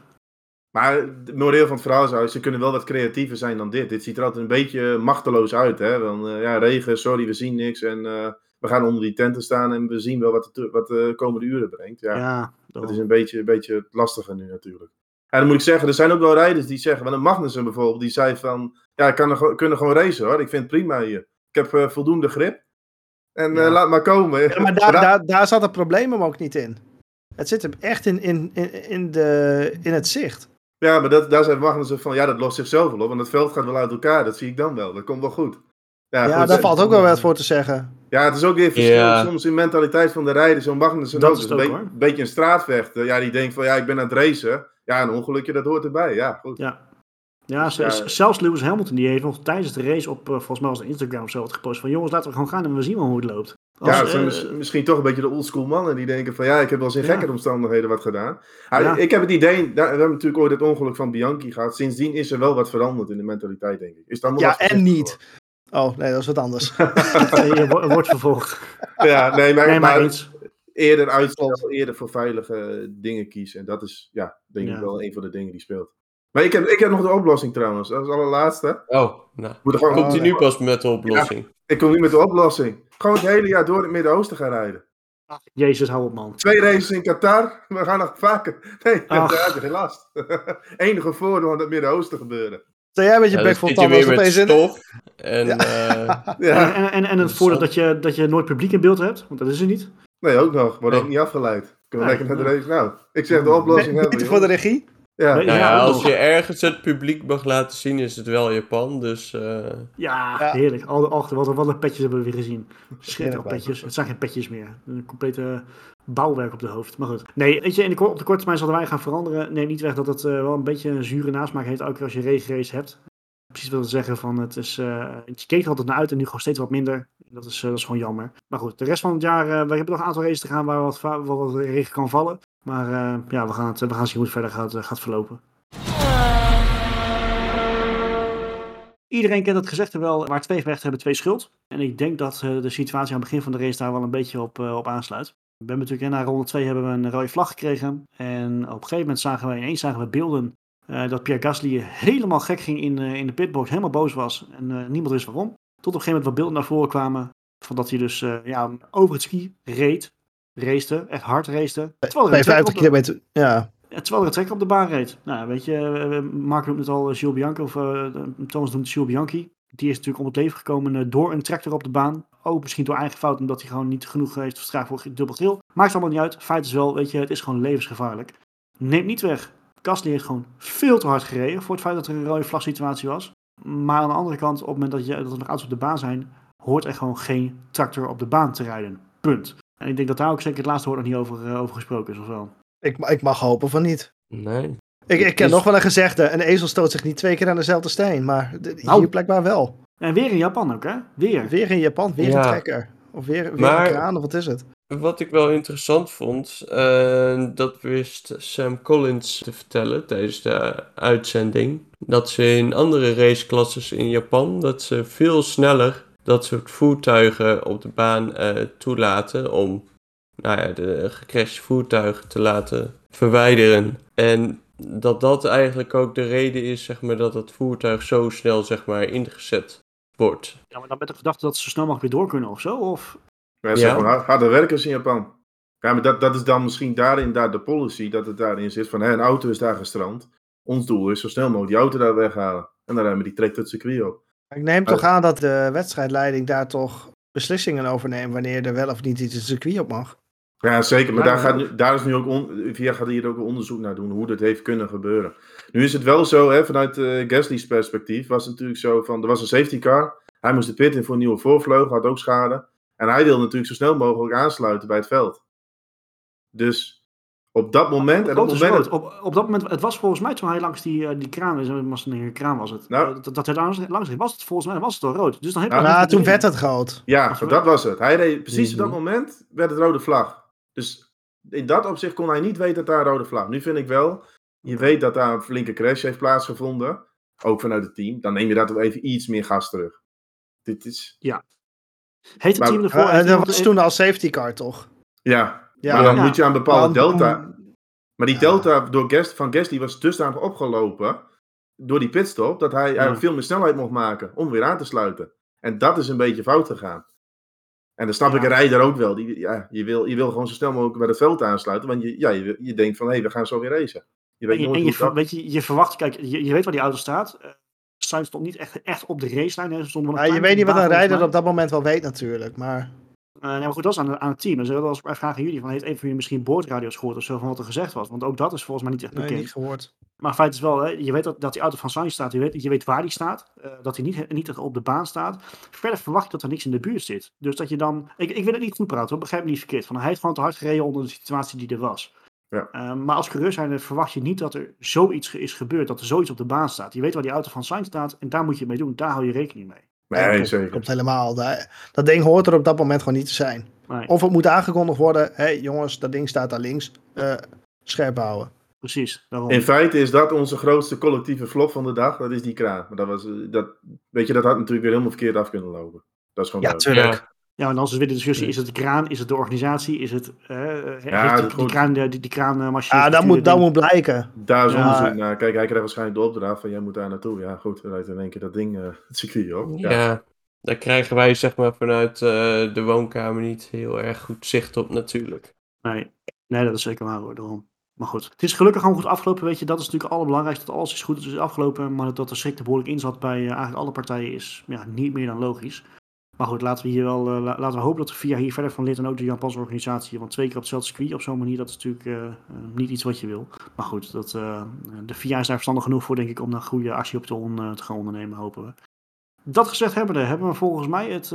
maar het model van het verhaal is, ze kunnen wel wat creatiever zijn dan dit. Dit ziet er altijd een beetje machteloos uit. Hè? Van, eh, ja, regen, sorry, we zien niks. En eh, we gaan onder die tenten staan en we zien wel wat de, wat de komende uren brengt. Ja, Ja, dat is een beetje, een beetje het lastige nu natuurlijk. En dan moet ik zeggen, er zijn ook wel rijders die zeggen, want een Magnussen bijvoorbeeld, die zei van, ja, ik kan er, gewoon- kunnen gewoon racen hoor. Ik vind het prima hier. Ik heb eh, voldoende grip. En Ja. eh, laat maar komen. Ja, maar daar, daar, daar zat het probleem hem ook niet in. Het zit hem echt in, in, in, in, de, in het zicht. Ja, maar dat, daar zei Magnussen van, ja, dat lost zichzelf wel op. Want het veld gaat wel uit elkaar, dat zie ik dan wel. Dat komt wel goed. Ja, goed, daar eh, valt ook wel wat voor te zeggen. Ja, het is ook weer verschil Ja. soms in mentaliteit van de rijder. Zo'n Dat is is het een ook, be- hoor. beetje een straatvechter. Ja, die denkt van, ja, ik ben aan het racen. Ja, een ongelukje, dat hoort erbij. Ja, goed. Ja. Ja, Dus zelfs Lewis Hamilton die heeft nog tijdens de race op, eh, volgens mij was het Instagram of zo, wat gepost van jongens, laten we gewoon gaan en we zien wel hoe het loopt. Als, ja, het zijn eh, mis- misschien toch een beetje de oldschool mannen die denken van ja, ik heb wel eens in Ja. gekke omstandigheden wat gedaan. Ah, Ja. Ik heb het idee, daar- we hebben natuurlijk ooit het ongeluk van Bianchi gehad. Sindsdien is er wel wat veranderd in de mentaliteit, denk ik. Is allemaal Ja, en niet. Oh, nee, dat is wat anders. je wo- wordt vervolgd. Ja, nee, maar, Nee, maar maar eens. eerder uitstellen, eerder voor veilige dingen kiezen. En dat is, ja, denk Ja. ik wel een van de dingen die speelt. Maar ik heb, ik heb nog de oplossing trouwens, dat is het allerlaatste. Oh, nou. Moet er gewoon, Komt hij nu pas met de oplossing? Ik kom nu met de oplossing. Gewoon het hele jaar door in het Midden-Oosten gaan rijden. Jezus, hou op man. Twee races in Qatar, we gaan nog vaker. Nee, Ach. daar heb je geen last. Enige voordeel aan het Midden-Oosten gebeuren. Sta jij met je Ja, bek vol tanden opeens in? stof. En eh, Ja, En, en, en het voordeel dat je, dat je nooit publiek in beeld hebt, want dat is er niet. nee, ook nog. Wordt ook Nee. niet afgeleid. Kunnen we lekker naar de ja. race. Nou, ik zeg de oplossing Nee, hebben. Niet voor de regie? Ja, nou Ja, ja, ook als je ergens het publiek mag laten zien, is het wel Japan. Dus eh, Ja, Ja. heerlijk. Al de achter, wat, wat een petjes hebben we weer gezien. Schitterend petjes. Het zijn geen petjes meer. Een complete bouwwerk op de hoofd. Maar goed. Nee, weet je, op de korte termijn zullen wij gaan veranderen. Neem niet weg dat het eh, wel een beetje een zure nasmaak heeft, ook als je regenrace hebt. Precies te zeggen van het is, eh, je keek er altijd naar uit en nu gewoon steeds wat minder. Dat is, eh, dat is gewoon jammer. Maar goed, de rest van het jaar, eh, we hebben nog een aantal races te gaan waar wat, waar wat regen kan vallen. Maar eh, ja, we gaan, het, we gaan zien hoe het verder gaat, eh, gaat verlopen. Iedereen kent het gezegde wel, waar twee gevechten hebben, twee schuld. En ik denk dat eh, de situatie aan het begin van de race daar wel een beetje op, eh, op aansluit. We hebben natuurlijk na ronde 2 hebben we een rode vlag gekregen. En op een gegeven moment zagen we ineens zagen we beelden eh, dat Pierre Gasly helemaal gek ging in, eh, in de pitbox, helemaal boos was. En eh, niemand wist waarom. Tot op een gegeven moment wat beelden naar voren kwamen. Van dat hij dus ja, over het ski reed. Racete, echt hard racete. Terwijl er een trekker 52 op de- kilometer. Ja. Terwijl er een trekker op de baan reed. Nou, weet je, Mark noemt het al Bianchi, of Thomas noemt het Jules Bianchi. Die is natuurlijk om het leven gekomen eh, door een tractor op de baan. Ook misschien door eigen fout, omdat hij gewoon niet genoeg heeft verstraafd voor dubbel geel. Maakt allemaal niet uit. Feit is wel, weet je, het is gewoon levensgevaarlijk. Neemt niet weg. Gasly heeft gewoon veel te hard gereden voor het feit dat er een rode vlag situatie was. Maar aan de andere kant, op het moment dat, je, dat er nog auto's op de baan zijn, hoort er gewoon geen tractor op de baan te rijden. Punt. En ik denk dat daar ook zeker het laatste woord nog niet over, eh, over gesproken is, of wel? Ik, ik mag hopen van niet. nee. Ik, ik ken nog wel een gezegde. Een ezel stoot zich niet twee keer aan dezelfde steen. Maar de- hier Nou. blijkbaar wel. En weer in Japan ook, hè? Weer. Weer in Japan, weer Ja. een trekker. Of weer, weer Maar- een kraan, of wat is het? Wat ik wel interessant vond, eh, dat wist Sam Collins te vertellen tijdens de uitzending. Dat ze in andere raceklasses in Japan, dat ze veel sneller dat soort voertuigen op de baan eh, toelaten om nou ja, de gecrashte voertuigen te laten verwijderen. En dat dat eigenlijk ook de reden is, zeg maar, dat het voertuig zo snel, zeg maar, ingezet wordt. Ja, maar dan met de gedachte dat ze zo snel mogelijk weer door kunnen of zo? Of... Maar Ja. gewoon hard- harde werkers in Japan. Ja, maar dat, dat is dan misschien daarin daar de policy, dat het daarin zit van, hè, een auto is daar gestrand. Ons doel is zo snel mogelijk die auto daar weghalen. En dan rijden we die trekt het circuit op. Ik neem toch aan dat de wedstrijdleiding daar toch beslissingen over neemt wanneer er wel of niet iets het circuit op mag. Ja, zeker. Maar daar, gaat, nu- daar is nu ook on, VIA gaat hier ook onderzoek naar doen, hoe dat heeft kunnen gebeuren. Nu is het wel zo, hè, vanuit eh Gasly's perspectief, was het natuurlijk zo van, er was een safety car. Hij moest de pit in voor een nieuwe voorvleugel, had ook schade. En hij wilde natuurlijk zo snel mogelijk aansluiten bij het veld. Dus op dat moment, en op Rood het is moment, rood. Op, op dat moment, het was volgens mij toen hij langs die, eh, die kraan was het een kraan was het. Nou. Eh, dat, dat hij langs, langs ging, was het volgens mij was het al rood. Dus dan Nou, Nou, niet toen werd het groot. Ja, dat was het. Hij reed precies op dat Mhm. moment werd het rode vlag. Dus in dat opzicht kon hij niet weten dat daar een rode vlag. Nu vind ik wel, je weet dat daar een flinke crash heeft plaatsgevonden. Ook vanuit het team. Dan neem je daar toch even iets meer gas terug. Dit is, Heet het Maar- team ervoor? Uh, dat was toen al safety car, toch? ja. Ja, maar dan Ja. moet je aan bepaalde delta. Maar die Ja. delta door Gast, van Gasly was dusdanig opgelopen door die pitstop dat hij eigenlijk veel meer snelheid mocht maken om weer aan te sluiten. En dat is een beetje fout gegaan. En dan snap Ja. ik een rijder ook wel. Die, ja, je, wil, je wil gewoon zo snel mogelijk bij het veld aansluiten. Want je, ja, je, je denkt van hé, we gaan zo weer racen. Je weet En je, en je, weet je, je verwacht, kijk, je, je weet waar die auto staat. Uh, Sainz stond niet echt, echt op de racelijn. hè. Ja, je weet niet wat een rijder op dat moment wel weet natuurlijk. Maar Eh, nee, maar goed, dat is aan, aan het team. En ze wilden wel eens vragen aan jullie: van, heeft een van jullie misschien boordradio's gehoord of zo van wat er gezegd was? Want ook dat is volgens mij niet echt nee, bekend. niet gehoord. Maar feit is wel, hè, je weet dat, dat die auto van Sainz staat. Je weet, je weet waar die staat. eh, dat hij niet, niet op de baan staat. Verder verwacht je dat er niks in de buurt zit. Dus dat je dan. Ik, ik wil het niet goed praten, hoor, begrijp me niet verkeerd. Van, hij heeft gewoon te hard gereden onder de situatie die er was. Ja. Maar als coureur zijn verwacht je niet dat er zoiets is gebeurd, dat er zoiets op de baan staat. Je weet waar die auto van Sainz staat en daar moet je mee doen. Daar hou je rekening mee. Nee, klopt, zeker. Klopt helemaal. Dat, dat ding hoort er op dat moment gewoon niet te zijn. Nee, Of het moet aangekondigd worden. Hé hey, jongens, dat ding staat daar links. Eh, scherp houden. precies. Daarom. In feite is dat onze grootste collectieve flop van de dag. Dat is die kraan. Maar dat, was, eh, dat, weet je, dat had natuurlijk weer helemaal verkeerd af kunnen lopen. Dat is gewoon Ja, duidelijk. tuurlijk. Ja, en dan is het weer de discussie: is het de kraan, is het de organisatie, is het. eh heeft dat die, die, goed. kraan, die, die kraanmachine. Ja, dat moet, dat moet blijken. Daar is Ja. onderzoek naar. Kijk, hij krijgt waarschijnlijk de opdracht van jij moet daar naartoe. Ja, goed. Dan rijdt in één keer dat ding, eh, het circuit op. Ja. Ja. daar krijgen wij zeg maar vanuit eh, de woonkamer niet heel erg goed zicht op natuurlijk. Nee, nee, dat is zeker waar hoor. Daarom. Maar goed, het is gelukkig gewoon goed afgelopen. Weet je, dat is natuurlijk het allerbelangrijkste. Dat alles is goed is afgelopen. Maar dat de schrik er behoorlijk in zat bij eh, eigenlijk alle partijen is ja, niet meer dan logisch. Maar goed, laten we hier wel eh, la- laten we hopen dat de VIA hier verder van leert en ook de Japanse organisatie. Want twee keer op hetzelfde circuit op zo'n manier, dat is natuurlijk eh, eh, niet iets wat je wil. Maar goed, dat, de VIA is daar verstandig genoeg voor, denk ik, om daar goede actie op te, on- te gaan ondernemen, hopen we. Dat gezegd hebbende, hebben we volgens mij het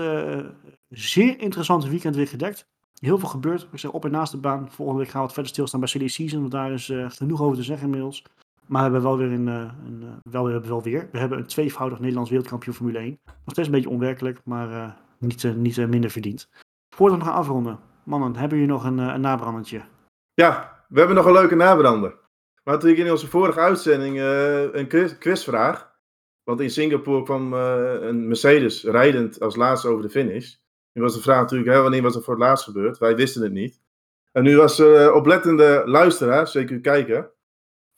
zeer interessante weekend weer gedekt. Heel veel gebeurd. Ik zeg op en naast de baan. Volgende week gaan we wat verder stilstaan bij Silly Season. Want daar is genoeg over te zeggen inmiddels. Maar we hebben wel weer een, eh, een eh, wel, we hebben wel weer. We hebben een tweevoudig Nederlands wereldkampioen Formule 1. Nog steeds een beetje onwerkelijk, maar eh, niet, niet minder verdiend. Voordat we gaan afronden. Mannen, hebben jullie nog een, een nabrandetje? Ja, we hebben nog een leuke nabrander. We hadden natuurlijk in onze vorige uitzending een quiz- quizvraag. Want in Singapore kwam een Mercedes rijdend als laatste over de finish. Nu was de vraag natuurlijk, hè, wanneer was het voor het laatst gebeurd? Wij wisten het niet. En nu was eh oplettende luisteraar, zeker u kijken,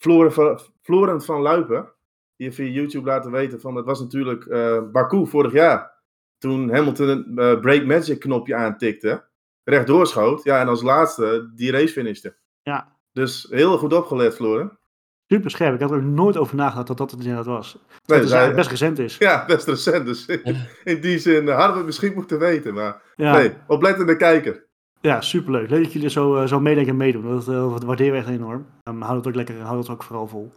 Floren van, Florent van Luipen, die heeft via YouTube laten weten van, het was natuurlijk eh Baku vorig jaar. Toen Hamilton een eh, Break Magic knopje aantikte, rechtdoor schoot, ja, en als laatste die race finishte. Ja, Dus heel goed opgelet, Floren. super scherp. Ik had er ook nooit over nagedacht dat dat het inderdaad was. Dat Nee, het dus best recent is. Ja, best recent. Dus in die zin hadden we het misschien moeten weten. Maar Ja, nee, oplettende kijker. Ja superleuk. Leuk dat jullie zo, eh, zo meedenken en meedoen. Dat, eh, dat waarderen we echt enorm. Um, houd het ook lekker, houd het ook vooral vol.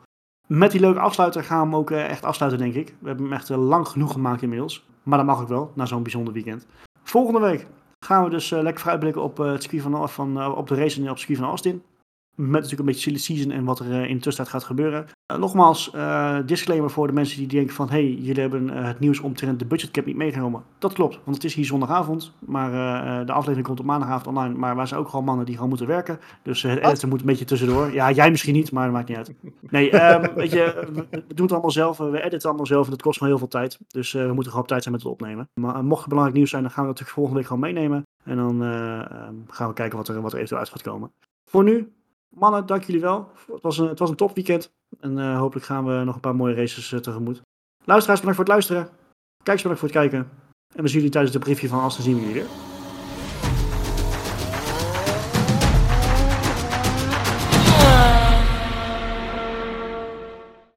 Met die leuke afsluiter gaan we hem ook eh, echt afsluiten, denk ik. We hebben hem echt lang genoeg gemaakt inmiddels. Maar dat mag ook wel, na zo'n bijzonder weekend. Volgende week gaan we dus lekker vooruitblikken op, het circuit van, van, op de race op het van Austin. Met natuurlijk een beetje silly season en wat er eh, in de tussentijd gaat gebeuren. Eh, nogmaals, eh, disclaimer voor de mensen die denken van... hey, jullie hebben het nieuws omtrent de budgetcap niet meegenomen. Dat klopt, want het is hier zondagavond. Maar de aflevering komt op maandagavond online. Maar wij zijn ook gewoon mannen die gewoon moeten werken. Dus het editen moet een beetje tussendoor. Ja, jij misschien niet, maar dat maakt niet uit. Nee, ehm, weet je, we, we doen het allemaal zelf. We editen het allemaal zelf en dat kost gewoon heel veel tijd. Dus we moeten gewoon op tijd zijn met het opnemen. Maar mocht er belangrijk nieuws zijn, dan gaan we het natuurlijk volgende week gewoon meenemen. En dan eh, ehm, gaan we kijken wat er, wat er eventueel uit gaat komen. Voor nu, mannen, dank jullie wel. Het was een, het was een top weekend. En eh, hopelijk gaan we nog een paar mooie races eh, tegemoet. Luisteraars, bedankt voor het luisteren. Kijkers, bedankt voor het kijken. En we zien jullie tijdens de briefje van Aston zien we jullie weer.